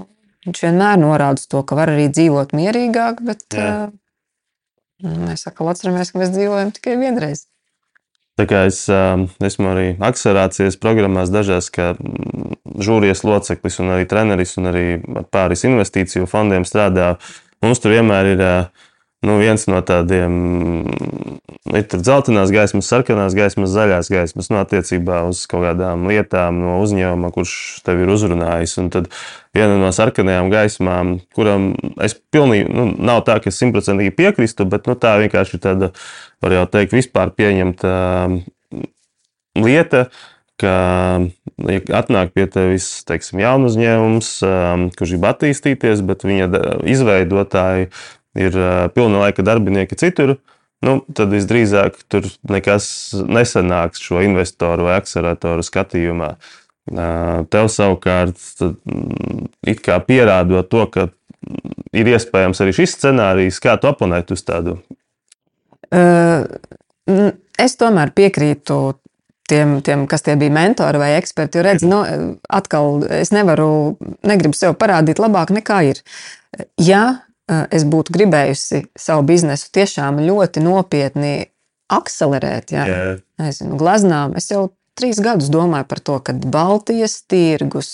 viņš vienmēr norāda to, ka var arī dzīvot mierīgāk, bet Jā. Nu, mēs atkal atceramies, ka mēs dzīvojam tikai vienreiz. Tā kā es um, esmu arī akcelerācijas programmās dažās, kā mm, žūrijas loceklis un arī treneris un arī ar pāris investīciju fondiem strādā. Mums tur vienmēr ir uh, nu, viens no tādiem, mm, ir dzeltenās gaismas, sarkanās gaismas, zaļās gaismas, nu, attiecībā uz kaut kādām lietām no uzņēmuma, kurš tev ir uzrunājis. Un tad viena no sarkanajām gaismām, kuram es pilnīgi, nu, nav tā, ka es simtprocentīgi piekrīstu, bet nu, tā vienkārši ir tāda, var jau teikt, vispār pieņemta um, lieta. Ka, ja atnāk pie tevis teiksim, jaunu uzņēmums, um, kurš grib attīstīties, bet viņa izveidotāji ir pilna laika darbinieki citur, nu, tad visdrīzāk tur nekas nesanāks šo investoru vai akceleratoru skatījumā. Tev savukārt tad, mm, it kā pierādot to, ka mm, ir iespējams arī šis scenārijs, kā tu aponēt uz tādu. Uh, Es tomēr piekrītu tiem, tiem, kas tie bija mentori vai eksperti. Jo, redz, nu, atkal, es nevaru, negribu sev parādīt labāk nekā ir. Ja es būtu gribējusi savu biznesu tiešām ļoti nopietni akcelerēt, ja, Jā, nezinu, gleznām, es jau trīs gadus domāju par to, ka Baltijas tirgus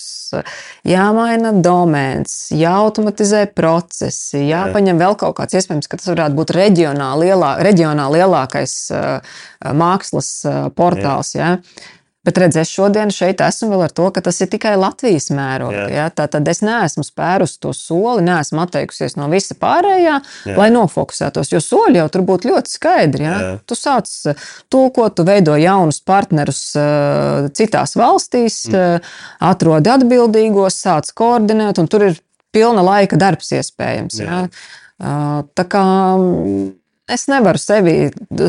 jāmaina domēns, jāautomatizē procesi, jāpaņem vēl kaut kāds, iespējams, ka tas varētu būt reģionā, lielā, reģionā lielākais uh, mākslas portāls. Ja? Bet redziet, es šodien šeit esmu vēl ar to, ka tas ir tikai Latvijas mēroga. Jā. Ja? Tad es neesmu spērus to soli, neesmu atteikusies no visa pārējā, Jā. lai nofokusētos. Jo soļi jau tur būtu ļoti skaidri. Ja? Jā. Tu sāc tulkot, tu veido jaunus partnerus uh, citās valstīs, mm. uh, atrodi atbildīgos, sāc koordinēt, un tur ir pilna laika darbs iespējams. Ja? Jā. Uh, tā kā mm, es nevaru sevi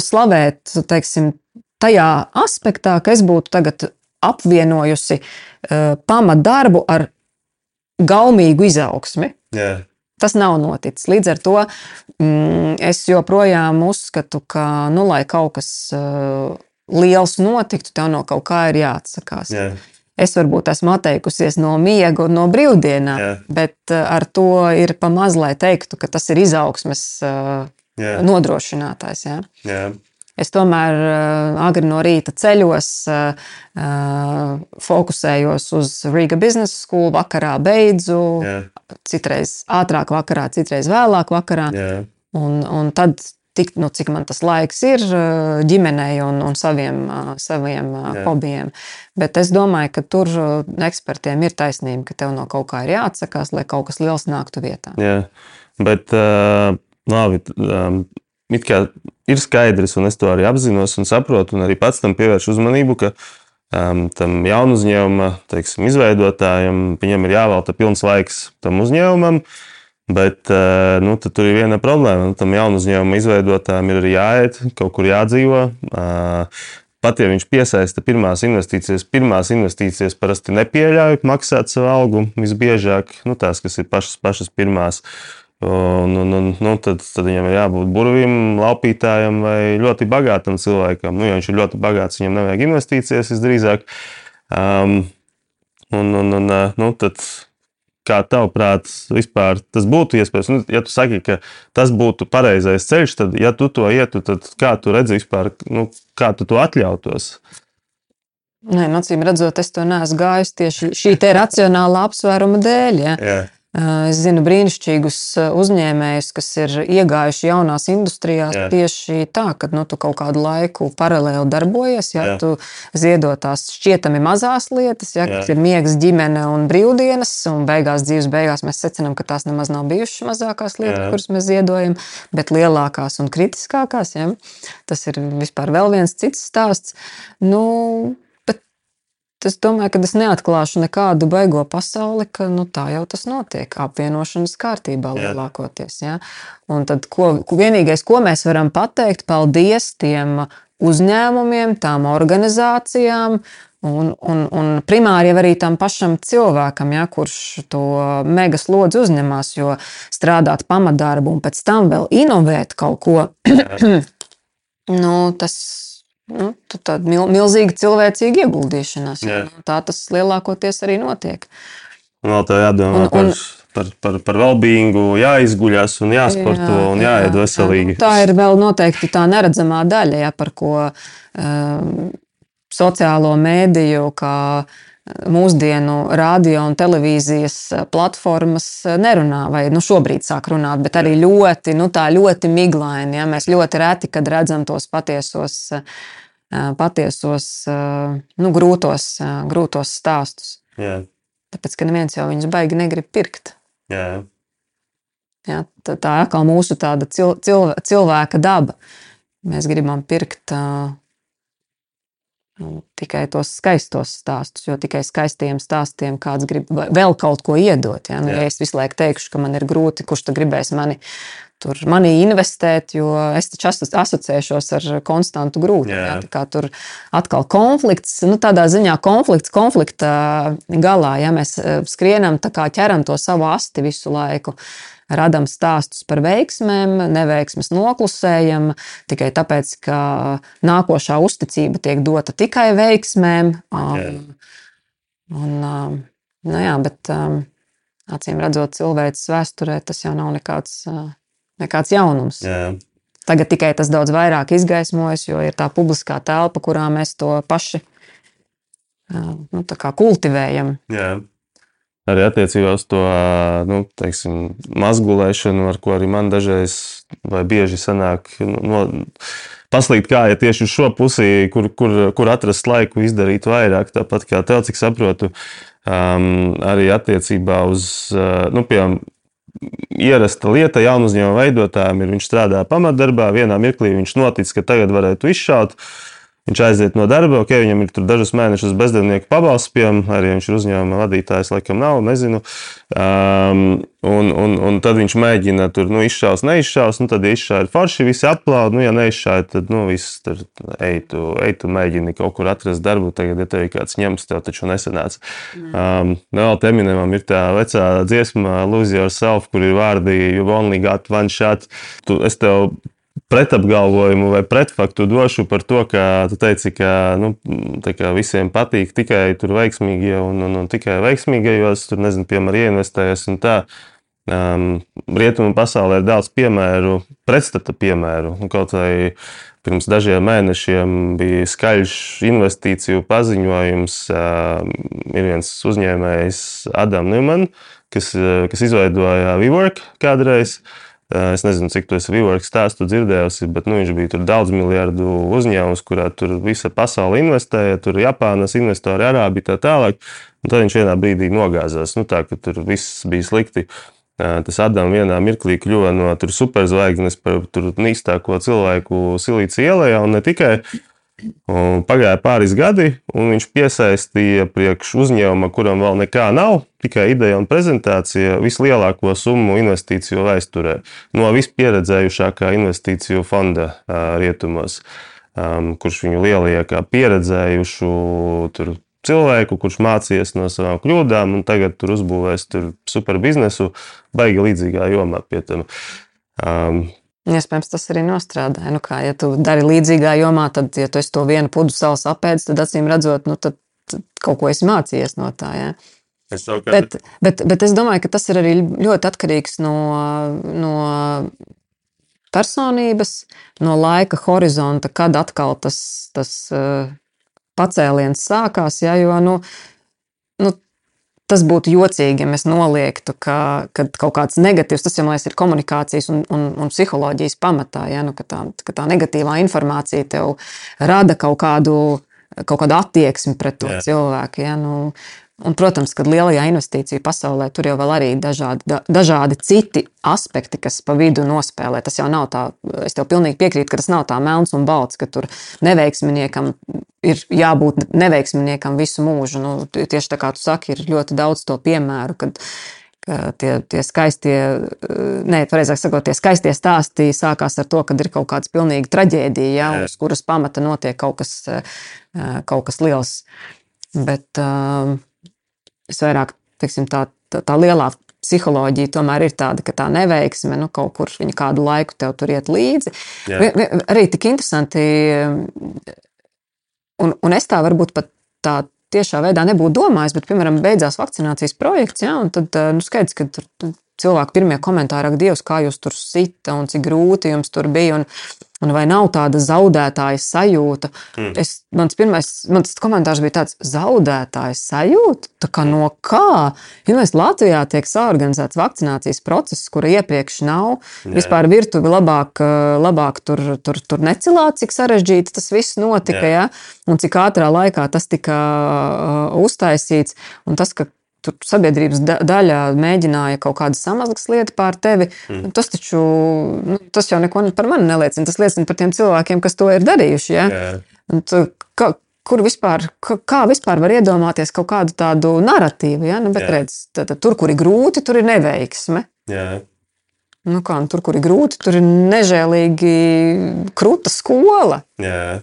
slavēt, teiksim, tajā aspektā, ka es būtu tagad apvienojusi uh, pamatdarbu ar gaumīgu izaugsmi. jā, Tas nav noticis. Līdz ar to mm, es joprojām uzskatu, ka, nu, lai kaut kas uh, liels notiktu, tev no kaut kā ir jāatsakās. jā, Es varbūt esmu atteikusies no miega un no brīvdienām, Jā. bet uh, ar to ir pamaz, lai teiktu, ka tas ir izaugsmes uh, jā, nodrošinātājs. Ja? jā, Es tomēr uh, agri no rīta ceļos, uh, uh, fokusējos uz Riga Business School, vakarā beidzu, jā, citreiz ātrāk vakarā, citreiz vēlāk vakarā. jā, Un, un tad, tik, nu, cik man tas laiks ir ģimenei un, un saviem, saviem Jā. hobijiem. Bet es domāju, ka tur ekspertiem ir taisnība, ka tev no kaut kā ir jāatsakās, lai kaut kas liels nāktu vietā. jā. Bet, uh, labi, um, it kā ir skaidrs, un es to arī apzinos un saprotu, un arī pats tam pievēršu uzmanību, ka um, tam jaunu uzņēmuma teiksim, izveidotājam viņam ir jāvelta pilns laiks tam uzņēmumam. Bet uh, nu, tur ir viena problēma. Nu, tam jaunu uzņēmumu izveidotājam ir arī jāiet, kaut kur jādzīvo. Uh, Pat ja viņš piesaista pirmās investīcijas, pirmās investīcijas parasti nepieļauj maksāt savu algu visbiežāk, nu, tās, kas ir pašas, pašas pirmās. Un, un, un, nu, tad, tad viņam ir jābūt burvim, laupītājam vai ļoti bagātam cilvēkam. Nu, ja viņš ir ļoti bagāts, viņam nevajag investīcijas visdrīzāk. Um, un, un, un, uh, nu, tad, kā tavuprāt, vispār tas būtu iespējams? Nu, ja tu saki, ka tas būtu pareizais ceļš, tad, ja tu to ietu, tad kā tu redzi vispār, nu, kā tu to atļautos? Nē, nu, acīm redzot, es to neesmu gājis tieši šī te racionālā apsvēruma dēļ. Ja? Jā, Es zinu brīnišķīgus uzņēmējus, kas ir iegājuši jaunās industrijās jā. tieši tā, ka nu, tu kaut kādu laiku paralēli darbojies. Ja, jā. tu ziedo tās šķietami mazās lietas, ja, kas ir miegs, ģimene un brīvdienas, un beigās dzīves beigās mēs secinām, ka tās nemaz nav bijušas mazākās lietas, jā. kuras mēs ziedojam, bet lielākās un kritiskākās. Ja. Tas ir vispār vēl viens cits stāsts. Nu, Es domāju, ka es neatklāšu nekādu baigo pasauli, ka nu, tā jau tas notiek apvienošanas kārtībā lielākoties. Ja? Un tad ko, vienīgais, ko mēs varam pateikt, paldies tiem uzņēmumiem, tām organizācijām. Un, un, un primāri jau arī tam pašam cilvēkam, ja, kurš to mega slodzi uzņemas, jo strādāt pamatdarbu un pēc tam vēl inovēt kaut ko, [CLEARS THROAT] nu, tas nu, tāda mil, milzīga cilvēcīga ieguldīšanās. Jā. Nu, tā tas lielākoties arī notiek. Vēl tā jādomā un, un, par, par, par, velbīgu, jāizguļas un jāsporto jā, un jāiet veselīgi. Jā, tā ir vēl noteikti tā neredzamā daļa, ja, par ko um, sociālo mēdīju, kā mūsdienu radio un televīzijas platformas nerunā, vai nu, šobrīd sāk runāt, bet arī ļoti, nu, ļoti miglaini. Ja? Mēs ļoti reti, kad redzam tos patiesos uh, patiesos, nu, grūtos, grūtos stāstus. Jā. Tāpēc, ka neviens jau viņus baigi negrib pirkt. Jā. Jā, tā, tā ir atkal mūsu tāda cil, cil, cilvēka daba. Mēs gribam pirkt uh, nu, tikai tos skaistos stāstus, jo tikai skaistiem stāstiem kāds grib vēl kaut ko iedot. Ja, nu, ja es visu laiku teikšu, ka man ir grūti, kurš tad gribēs mani tur manī investēt, jo es taču asociēšos ar konstantu grūti. Jā. Jā, tur atkal konflikts, nu, tādā ziņā konflikts, konflikta galā, ja mēs eh, skrienam, tā kā ķeram to savu asti visu laiku. Radām stāstus par veiksmēm, neveiksmes noklusējam tikai tāpēc, ka nākošā uzticība tiek dota tikai veiksmēm. Jā. Un, nu jā, bet acīm redzot, cilvēces vēsturē tas jau nav nekāds nekāds jaunums. Jā. Tagad tikai tas daudz vairāk izgaismojas, jo ir tā publiskā telpa, kurā mēs to paši nu, kultivējam. Jā. Arī attiecībā uz to nu, teiksim, mazgulēšanu, ar ko arī man dažreiz vai bieži sanāk. Nu, no, Paslīd kāja tieši uz šo pusi, kur, kur, kur atrast laiku izdarīt vairāk. Tāpat kā tev, cik saprotu, um, arī attiecībā uz, uh, nu, piemēram, ierasta lieta jaunu uzņēmumu veidotājiem ir, viņš strādā pamatdarbā, vienā mirklī viņš notic, ka tagad varētu izšaut. Viņš aiziet no darba, ok, viņam ir dažus mēnešus bezdarbnieku pabalsts, piemēram, arī viņš ir uzņēmuma vadītājs, laikam nav, nezinu. Um, un, un, un tad viņš mēģina tur nu, izšaus, neizšaus, nu, tad izšāva forši, visi aplaud, nu, ja neizšāva, tad nu, viss tur ej, tu, ej, tu mēģini kaut kur atrast darbu, tagad, ja tev ir kāds ņems, tev taču nesanāca. Um, vēl Eminemam ir tā vecā dziesma Lose Yourself, kur ir vārdi You only got one shot. Tu, es tev pretapgalvojumu vai pretfaktu došu par to, ka tu teici, ka nu, visiem patīk tikai veiksmīgie un, un, un tikai veiksmīgajos, tur nezinu, piemēram, ieinvestējies un tā. Um, Rietumu pasaulē ir daudz piemēru, pretstata piemēru. Un kaut vai pirms dažiem mēnešiem bija skaļš investīciju paziņojums. Uh, ir viens uzņēmējs, Adam Newman, kas, kas izveidoja WeWork kādreiz. Uh, Eh, es nezinu, cik tu esi Vivorks stāstu dzirdējusi, bet nu, viņš bija tur daudz miljardu uzņēmums, kurā tur visa pasaule investēja, tur Japānas investori, Arābi tā tālāk. Un tad viņš vienā brīdī nogāzās. Nu, tā, tur viss bija slikti. Eh, tas Adams vienā mirklī kļuva no superzvaigznes par nīstāko cilvēku Silīcija ielā, un ne tikai. Pagāja pāris gadi, un viņš piesaistīja priekš uzņēmuma, kuram vēl nekā nav, tikai ideja un prezentācija, vislielāko summu investīciju vēsturē no vispieredzējušākā investīciju fonda rietumos, kurš viņu lielajā kā pieredzējušu tur, cilvēku, kurš mācījies no savām kļūdām, un tagad tur uzbūvēs tur superbiznesu, baigi līdzīgā jomā pie tam. Um, Iespējams, tas arī nostrādāja. Nu, kā, ja tu dari līdzīgā jomā, tad, ja tu to vienu pudu savus apēdis, tad acīm redzot, nu, tad, kaut ko esi mācījies no tā. Ja? Es savukārt... bet, bet, bet es domāju, ka tas ir arī ļoti atkarīgs no, no personības, no laika horizonta, kad atkal tas, tas uh, pacēliens sākās. Ja, jo, nu, nu, tas būtu jocīgi, ja mēs noliektu, ka, ka kaut kāds negatīvs, tas jau liekas, ir komunikācijas un, un, un psiholoģijas pamatā. Ja? Nu, ka, tā, ka tā negatīvā informācija tev rada kaut kādu, kaut kādu attieksmi pret to Jā. cilvēku. Ja? Nu, Un, protams, ka lielajā investīciju pasaulē tur jau arī ir dažādi, da, dažādi citi aspekti, kas pa vidu nospēlē. Tas jau nav tā, es tev pilnīgi piekrītu, ka tas nav tā melns un balts, ka tur neveiksminiekam ir jābūt neveiksminiekam visu mūžu. Nu, tieši tā kā tu saki, ir ļoti daudz to piemēru, kad tie, tie skaistie, nē, pareizāk sakot, tie skaistie stāsti sākās ar to, ka ir kaut kāda pilnīga traģēdija, ja, uz kuras pamata notiek kaut kas, kaut kas liels. Bet, uh, es vairāk, teiksim, tā, tā, tā lielā psiholoģija tomēr ir tāda, ka tā neveiksme nu, kaut kur viņa kādu laiku tev tur iet līdzi. Jā. Arī tik interesanti, un, un es tā varbūt pat tā tiešā veidā nebūtu domājis, bet, piemēram, beidzās vakcinācijas projekts, ja, un tad nu, skaidrs, ka tur cilvēki pirmie komentāri, ak, Dievs, kā jūs tur sita un cik grūti jums tur bija. Un, un vai nav tāda zaudētāja sajūta? Mm. Es, mans pirmais mans komentārs bija tāds - zaudētāja sajūta? Tā kā no kā? Mēs Latvijā tiek saorganizēts vakcinācijas process, kura iepriekš nav, Jā. vispār virtuvi labāk, labāk tur, tur, tur necilāt, cik sarežģīti tas viss notika, Jā. ja? un cik ātrā laikā tas tika uh, uztaisīts. Un tas, ka tur sabiedrības daļa mēģināja kaut kādas samazgas lietas pār tevi. Mm. Tas taču nu, tas jau neko par mani neliecina. Tas liecina par tiem cilvēkiem, kas to ir darījuši. Ja? Yeah. Ka, kur vispār, kā vispār var iedomāties kaut kādu tādu narratīvu? Ja? Nu, bet, yeah. redz, tad, tur, kur ir grūti, tur ir neveiksme. Yeah. Nu, kā, nu, tur, kur ir grūti, tur ir nežēlīgi krūta skola. Yeah.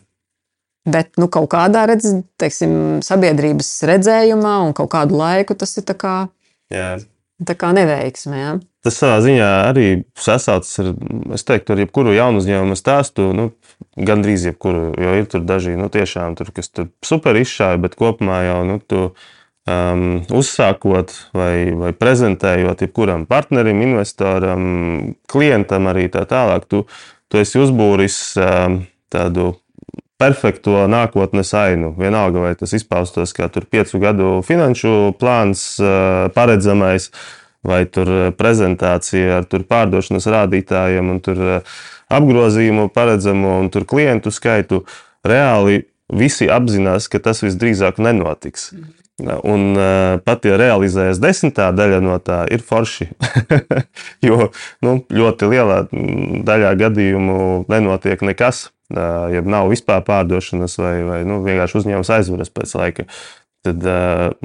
Bet nu, kaut kādā redz, teiksim, sabiedrības redzējumā un kaut kādu laiku tas ir tā kā, jā. tā kā neveiksme. Ja? Tas savā ziņā arī sasaucas ar, es teiktu, ar jebkuru jaunu uzņēmumu stāstu, nu, gandrīz jebkuru, jo ir tur daži, nu, tiešām tur, kas tur super izšāva, bet kopumā jau, nu, tu um, uzsākot vai, vai prezentējot jebkuram partnerim, investoram, klientam arī tā tālāk, tu, tu esi uzbūris um, tādu perfekto nākotnes ainu. Vienalga, vai tas izpaustos kā piecu gadu finanšu plāns, paredzamais, vai tur prezentācija ar pārdošanas rādītājiem, un tur apgrozījumu paredzamo un tur klientu skaitu. Reāli visi apzinās, ka tas visdrīzāk nenotiks. Un pat ja realizējas desmitā daļa no tā, ir forši. [LAUGHS] jo nu, ļoti lielā daļā gadījumu nenotiek nekas ja nav vispār pārdošanas, vai, vai nu, vienkārši uzņēmums aizveras pēc laika. Tad,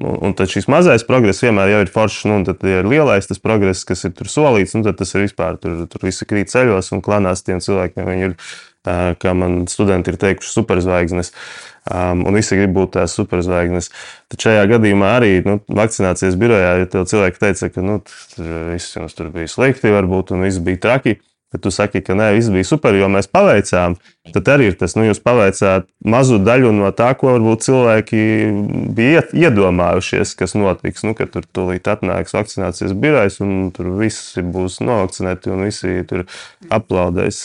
un tad šis mazais progress vienmēr ir foršs, nu, un tad ir lielais tas progress, kas ir tur solīts, nu, tad tas ir vispār tur, tur visi krīt ceļos un klanās tiem cilvēkiem. Viņi ir, kā man studenti ir teikuši, superzvaigznes. Um, un visi grib būt tās superzvaigznes. Tad šajā gadījumā arī nu, vakcinācijas birojā, ja tev cilvēki teica, ka nu, tur viss jums tur bija slikti, varbūt, un viss bija traki. Uh, Kad tu saki, ka nē, viss bija super, jo mēs paveicām, tad arī ir tas, nu, jūs paveicāt mazu daļu no tā, ko varbūt cilvēki bija iedomājušies, kas notiks. Nu, kad tur tūlīt atnāks vakcinācijas birojs, un tur visi būs novakcinēti, un visi tur aplaudēs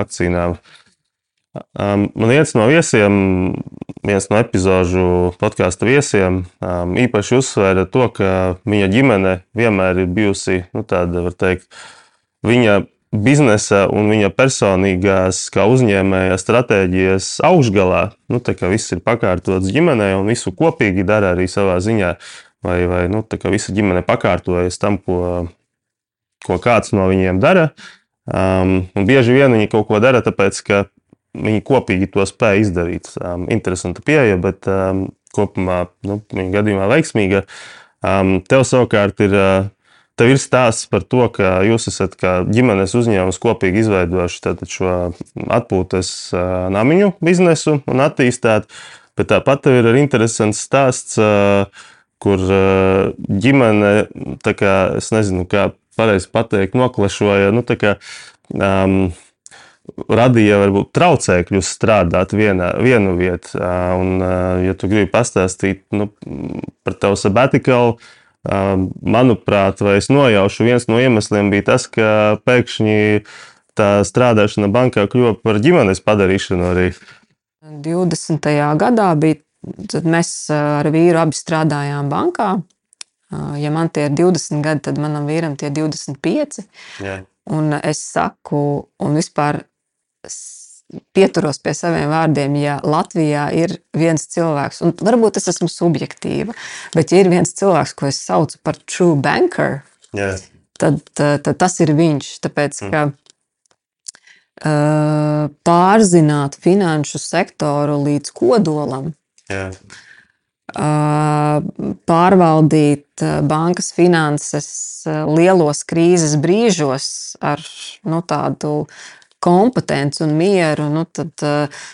vakcīnām. Man viens no viesiem, viens no epizodu podkāstu viesiem, īpaši uzsvēra to, ka viņa ģimene vienmēr ir bijusi nu, tāda, var teikt, viņa biznesa un viņa personīgās, kā uzņēmēja stratēģijas augšgalā. Nu, tā kā viss ir pakārtots ģimenei un visu kopīgi dara arī savā ziņā, vai, vai nu, visa ģimene pakārtojas tam, ko, ko kāds no viņiem dara. Um, bieži vien viņi kaut ko dara, tāpēc ka viņi kopīgi to spēja izdarīt. Um, interesanta pieeja, bet um, kopumā nu, viņa gadījumā veiksmīga. Um, tev savukārt ir uh, Tev ir stāsts par to, ka jūs esat kā ģimenes uzņēmums kopīgi izveidojuši šo atpūtas namiņu biznesu un attīstāt. Bet tāpat tev ir interesants stāsts, kur ģimene, kā, es nezinu, kā pareizi pateikt, noklašoja. Nu, kā, um, radīja varbūt traucēkļus strādāt vienā, vienu vietu. Un, ja tu gribi pastāstīt nu, par tavu sabbaticalu, Manuprāt, vai es nojaušu, viens no iemesliem bija tas, ka pēkšņi tā strādāšana bankā kļuva par ģimenes padarīšanu arī. 20. gadā bija, mēs ar vīru abi strādājām bankā. Ja man tie ir 20 gadi, tad manam vīram tie ir 25. Jā. Un es saku, un vispār pieturos pie saviem vārdiem, ja Latvijā ir viens cilvēks, un varbūt es esmu subjektīva, bet ja ir viens cilvēks, ko es saucu par true banker, Jā. tad, tad tas ir viņš. Tāpēc, ka uh, pārzināt finanšu sektoru līdz kodolam, Jā. uh, pārvaldīt bankas finanses lielos krīzes brīžos ar nu, tādu kompetenci un mieru, nu, tad uh,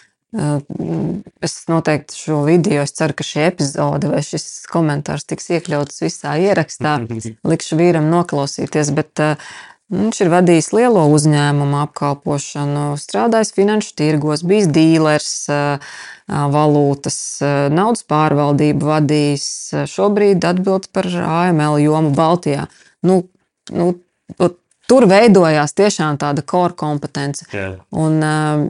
es noteikti šo video, es ceru, ka šī epizode vai šis komentārs tiks iekļauts visā ierakstā. [LAUGHS] Likšu vīram noklausīties, bet uh, viņš ir vadījis lielo uzņēmumu apkalpošanu, strādājis finanšu tirgos, bijis dīlers. Uh, valūtas, naudas pārvaldību vadījis. Šobrīd atbild par AML jomu Baltijā. Nu, nu, tur veidojās tiešām tāda core kompetence. Jā. Un, uh,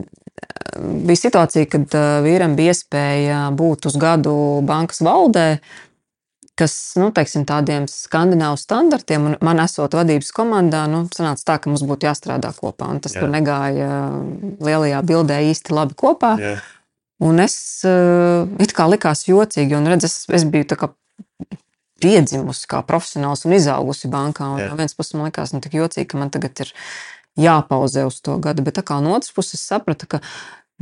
bija situācija, kad uh, vīram bija iespēja būt uz gadu bankas valdē, kas nu, teiksim, tādiem skandināvu standartiem, un man esot vadības komandā, nu, sanāca tā, ka mums būtu jāstrādā kopā. Tas Jā. tur negāja lielajā bildē īsti labi kopā. Jā. Un es uh, it kā likās jocīgi, un redz, es, es biju tā kā piedzimusi kā profesionāls un izaugusi bankā. Un Jā. no vienas puses man likās, nu, tik jocīgi, ka man tagad ir jāpauzē uz to gadu, bet tā kā no otras puses sapratu, ka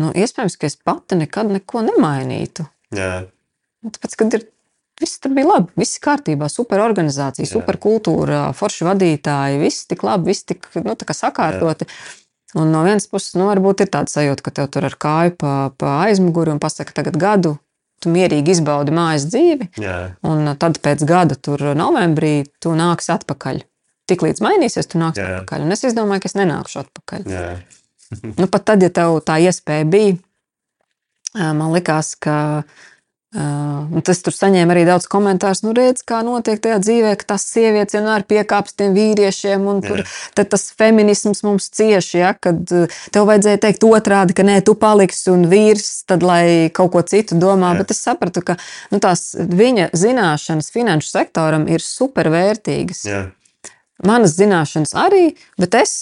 nu, iespējams, ka es pati nekad neko nemainītu. Jā. Nu, Tāpēc, kad ir viss tur bija labi, viss kārtībā, super organizācija, Jā. super kultūra, forši vadītāji, viss tik labi, viss tik nu, sakārtoti. Un no vienas puses, nu, varbūt ir tāda sajūta, ka tev tur ar kāju pa, pa aizmuguri un pasaka, tagad gadu tu mierīgi izbaudi mājas dzīvi, Jā. un tad pēc gada, tur novembrī, tu nāksi atpakaļ. Tiklīdz mainīsies, tu nāksi Jā. atpakaļ. Un es izdomāju, ka es nenākšu atpakaļ. Nu, pat tad, ja tev tā iespēja bija, man likās, ka uh, tas tur saņēma arī daudz komentāru. Nu, redz, kā notiek tajā dzīvē, ka tās sievietes vienmēr piekāpst tiem vīriešiem, un tur, tas feminisms mums cieši, ja, kad tev vajadzēja teikt otrādi, ka nē, tu paliksi un vīrs, tad lai kaut ko citu domā. Jā. Bet es sapratu, ka nu, tās viņa zināšanas finanšu sektoram ir supervērtīgas. Jā. Manas zināšanas arī, bet es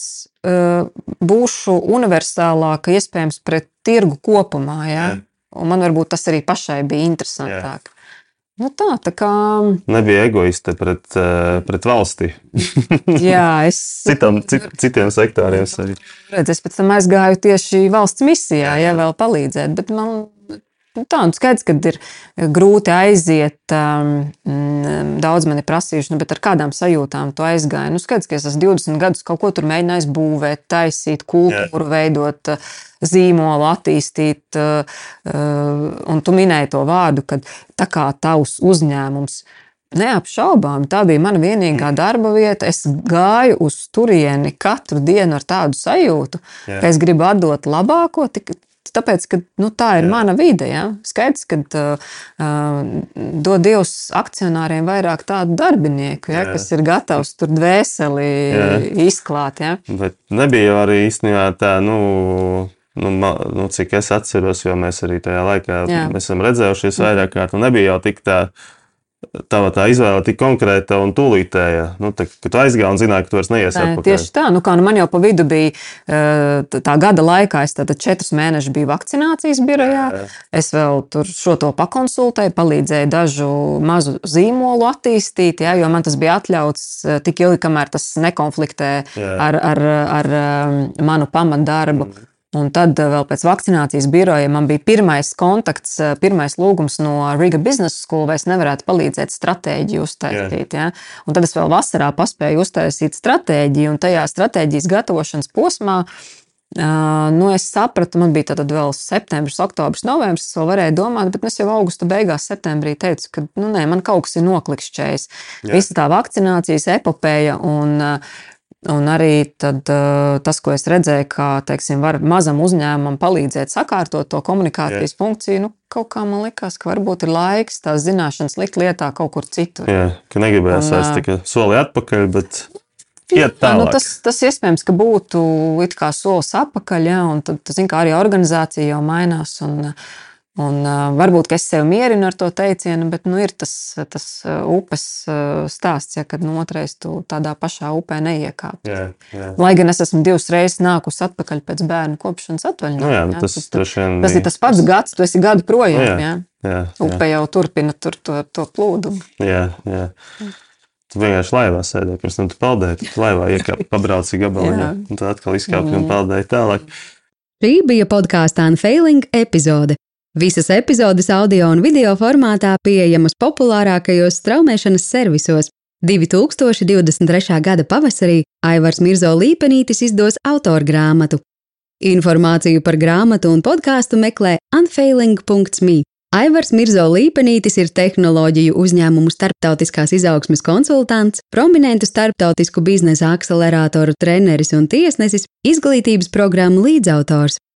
uh, būšu universālāka iespējams pret tirgu kopumā. Ja? Jā. Un man varbūt tas arī pašai bija interesantāk. Nu tā, tā kā Nebija egoiste pret, eh, pret valsti. [LAUGHS] jā, [LAUGHS] es, Citam, cit, citiem sektoriem arī. redz, es pēc tam aizgāju tieši valsts misijā, ja vēl palīdzēt. Bet man nu tā, nu skaidrs, ka ir grūti aiziet. Um, mm, daudz man ir prasījuši, nu, bet ar kādām sajūtām tu aizgāji. Nu, skaidrs, ka es esmu 20 gadus kaut ko tur mēģinājis būvēt, taisīt, kultūru veidot, uh, zīmolu attīstīt. uh, uh, Un tu minēji to vārdu, ka tā kā tavs uzņēmums. Neapšaubām, tā bija mana vienīgā darba vieta. Es gāju uz turieni katru dienu ar tādu sajūtu, Jā. ka es gribu atdot labāko, tik, tāpēc, ka nu, tā ir Jā. Mana vide. Ja? Skaidrs, ka uh, uh, dod Dievs akcionāriem vairāk tādu darbinieku, ja? Jā. kas ir gatavs tur dvēseli Jā. izklāt. Ja? Bet nebija arī īstenībā tā, nu, nu, nu, cik es atceros, jo mēs arī tajā laikā esam redzējušies vairāk kārt. un Nebija jau tik tā. Tava tā izvēle tik konkrēta un tūlītēja. Nu, tā, kad tu aizgāji un zināji, ka tu vairs neiesi atpakaļ. tieši tā, nu, kā, nu, man jau pa vidu bija eh, tā gada laikā, es tātad četrus mēnešus biju vakcinācijas birojā. Jā. Es vēl tur šo to pakonsultēju, palīdzēju dažu mazu zīmolu attīstīt, jā, jo man tas bija atļauts eh, tik ilgi, kamēr tas nekonfliktē Jā. ar, ar, ar um, manu pamatdarbu. Un tad eh, vēl pēc vakcinācijas biroja man bija pirmais kontakts, eh, pirmais lūgums no Riga Business School, vai es nevarētu palīdzēt stratēģiju uztaisīt. Ja? Un tad es vēl vasarā paspēju uztaisīt stratēģiju, un tajā stratēģijas gatavošanas posmā Uh, nu, es sapratu, man bija tad vēl septembris, oktobris, novembris. Es vēl varēju domāt, bet es jau augusta beigās, septembrī teicu, ka nu, nē, man kaut kas ir noklikšķējis. Visa tā vakcinācijas epopēja un, uh, un arī tad, uh, tas, ko es redzēju, kā teiksim, var mazam uzņēmumam palīdzēt sakārtot to komunikācijas Jā. funkciju, nu, kaut kā man likās, ka varbūt ir laiks tās zināšanas likt lietā kaut kur citur. Jā, ka negribējās vairs ā, tikai soli atpakaļ, bet Jā. Nu, tas, tas iespējams, ka būtu solis atpakaļ, ja, un tad, zin, kā arī organizācija jau mainās. Un, Un, uh, varbūt es sev mierinu ar to teicienu, bet nu, ir tas, tas upes uh, stāsts, ja, kad no otrais tu tādā pašā upē neiekāp. Jā, jā. Lai gan es esmu divas reizes nākusi atpakaļ pēc bērnu kopšanas atvaļinājuma. Nu, jā, ja, tas, tas, tas, vien tas ir tas pats gads, tu esi gadu projām. Nu, jā, Ja. Jā, jā, Upe jau turpina tur to, to plūdumu. jā, jā. Tu vienkārši laivā sēdēji, pirms tam tu peldēji. Tu laivā iekāpi, [LAUGHS] pabrauci gabaliņā, Jā. un tad atkal izkāpi un peldēji tālāk. Šī bija podkāstu Unfailing epizode. Visas epizodes audio un video formātā pieejamas populārākajos straumēšanas servisos. 2023. gada pavasarī Aivars Mirzo Līpenītis izdos autora grāmatu. Informāciju par grāmatu un podkāstu meklē unfailing.me. Aivars Mirzo Līpenītis ir tehnoloģiju uzņēmumu starptautiskās izaugsmes konsultants, prominentu starptautisku biznesa akceleratoru treneris un tiesnesis, izglītības programmu līdzautors.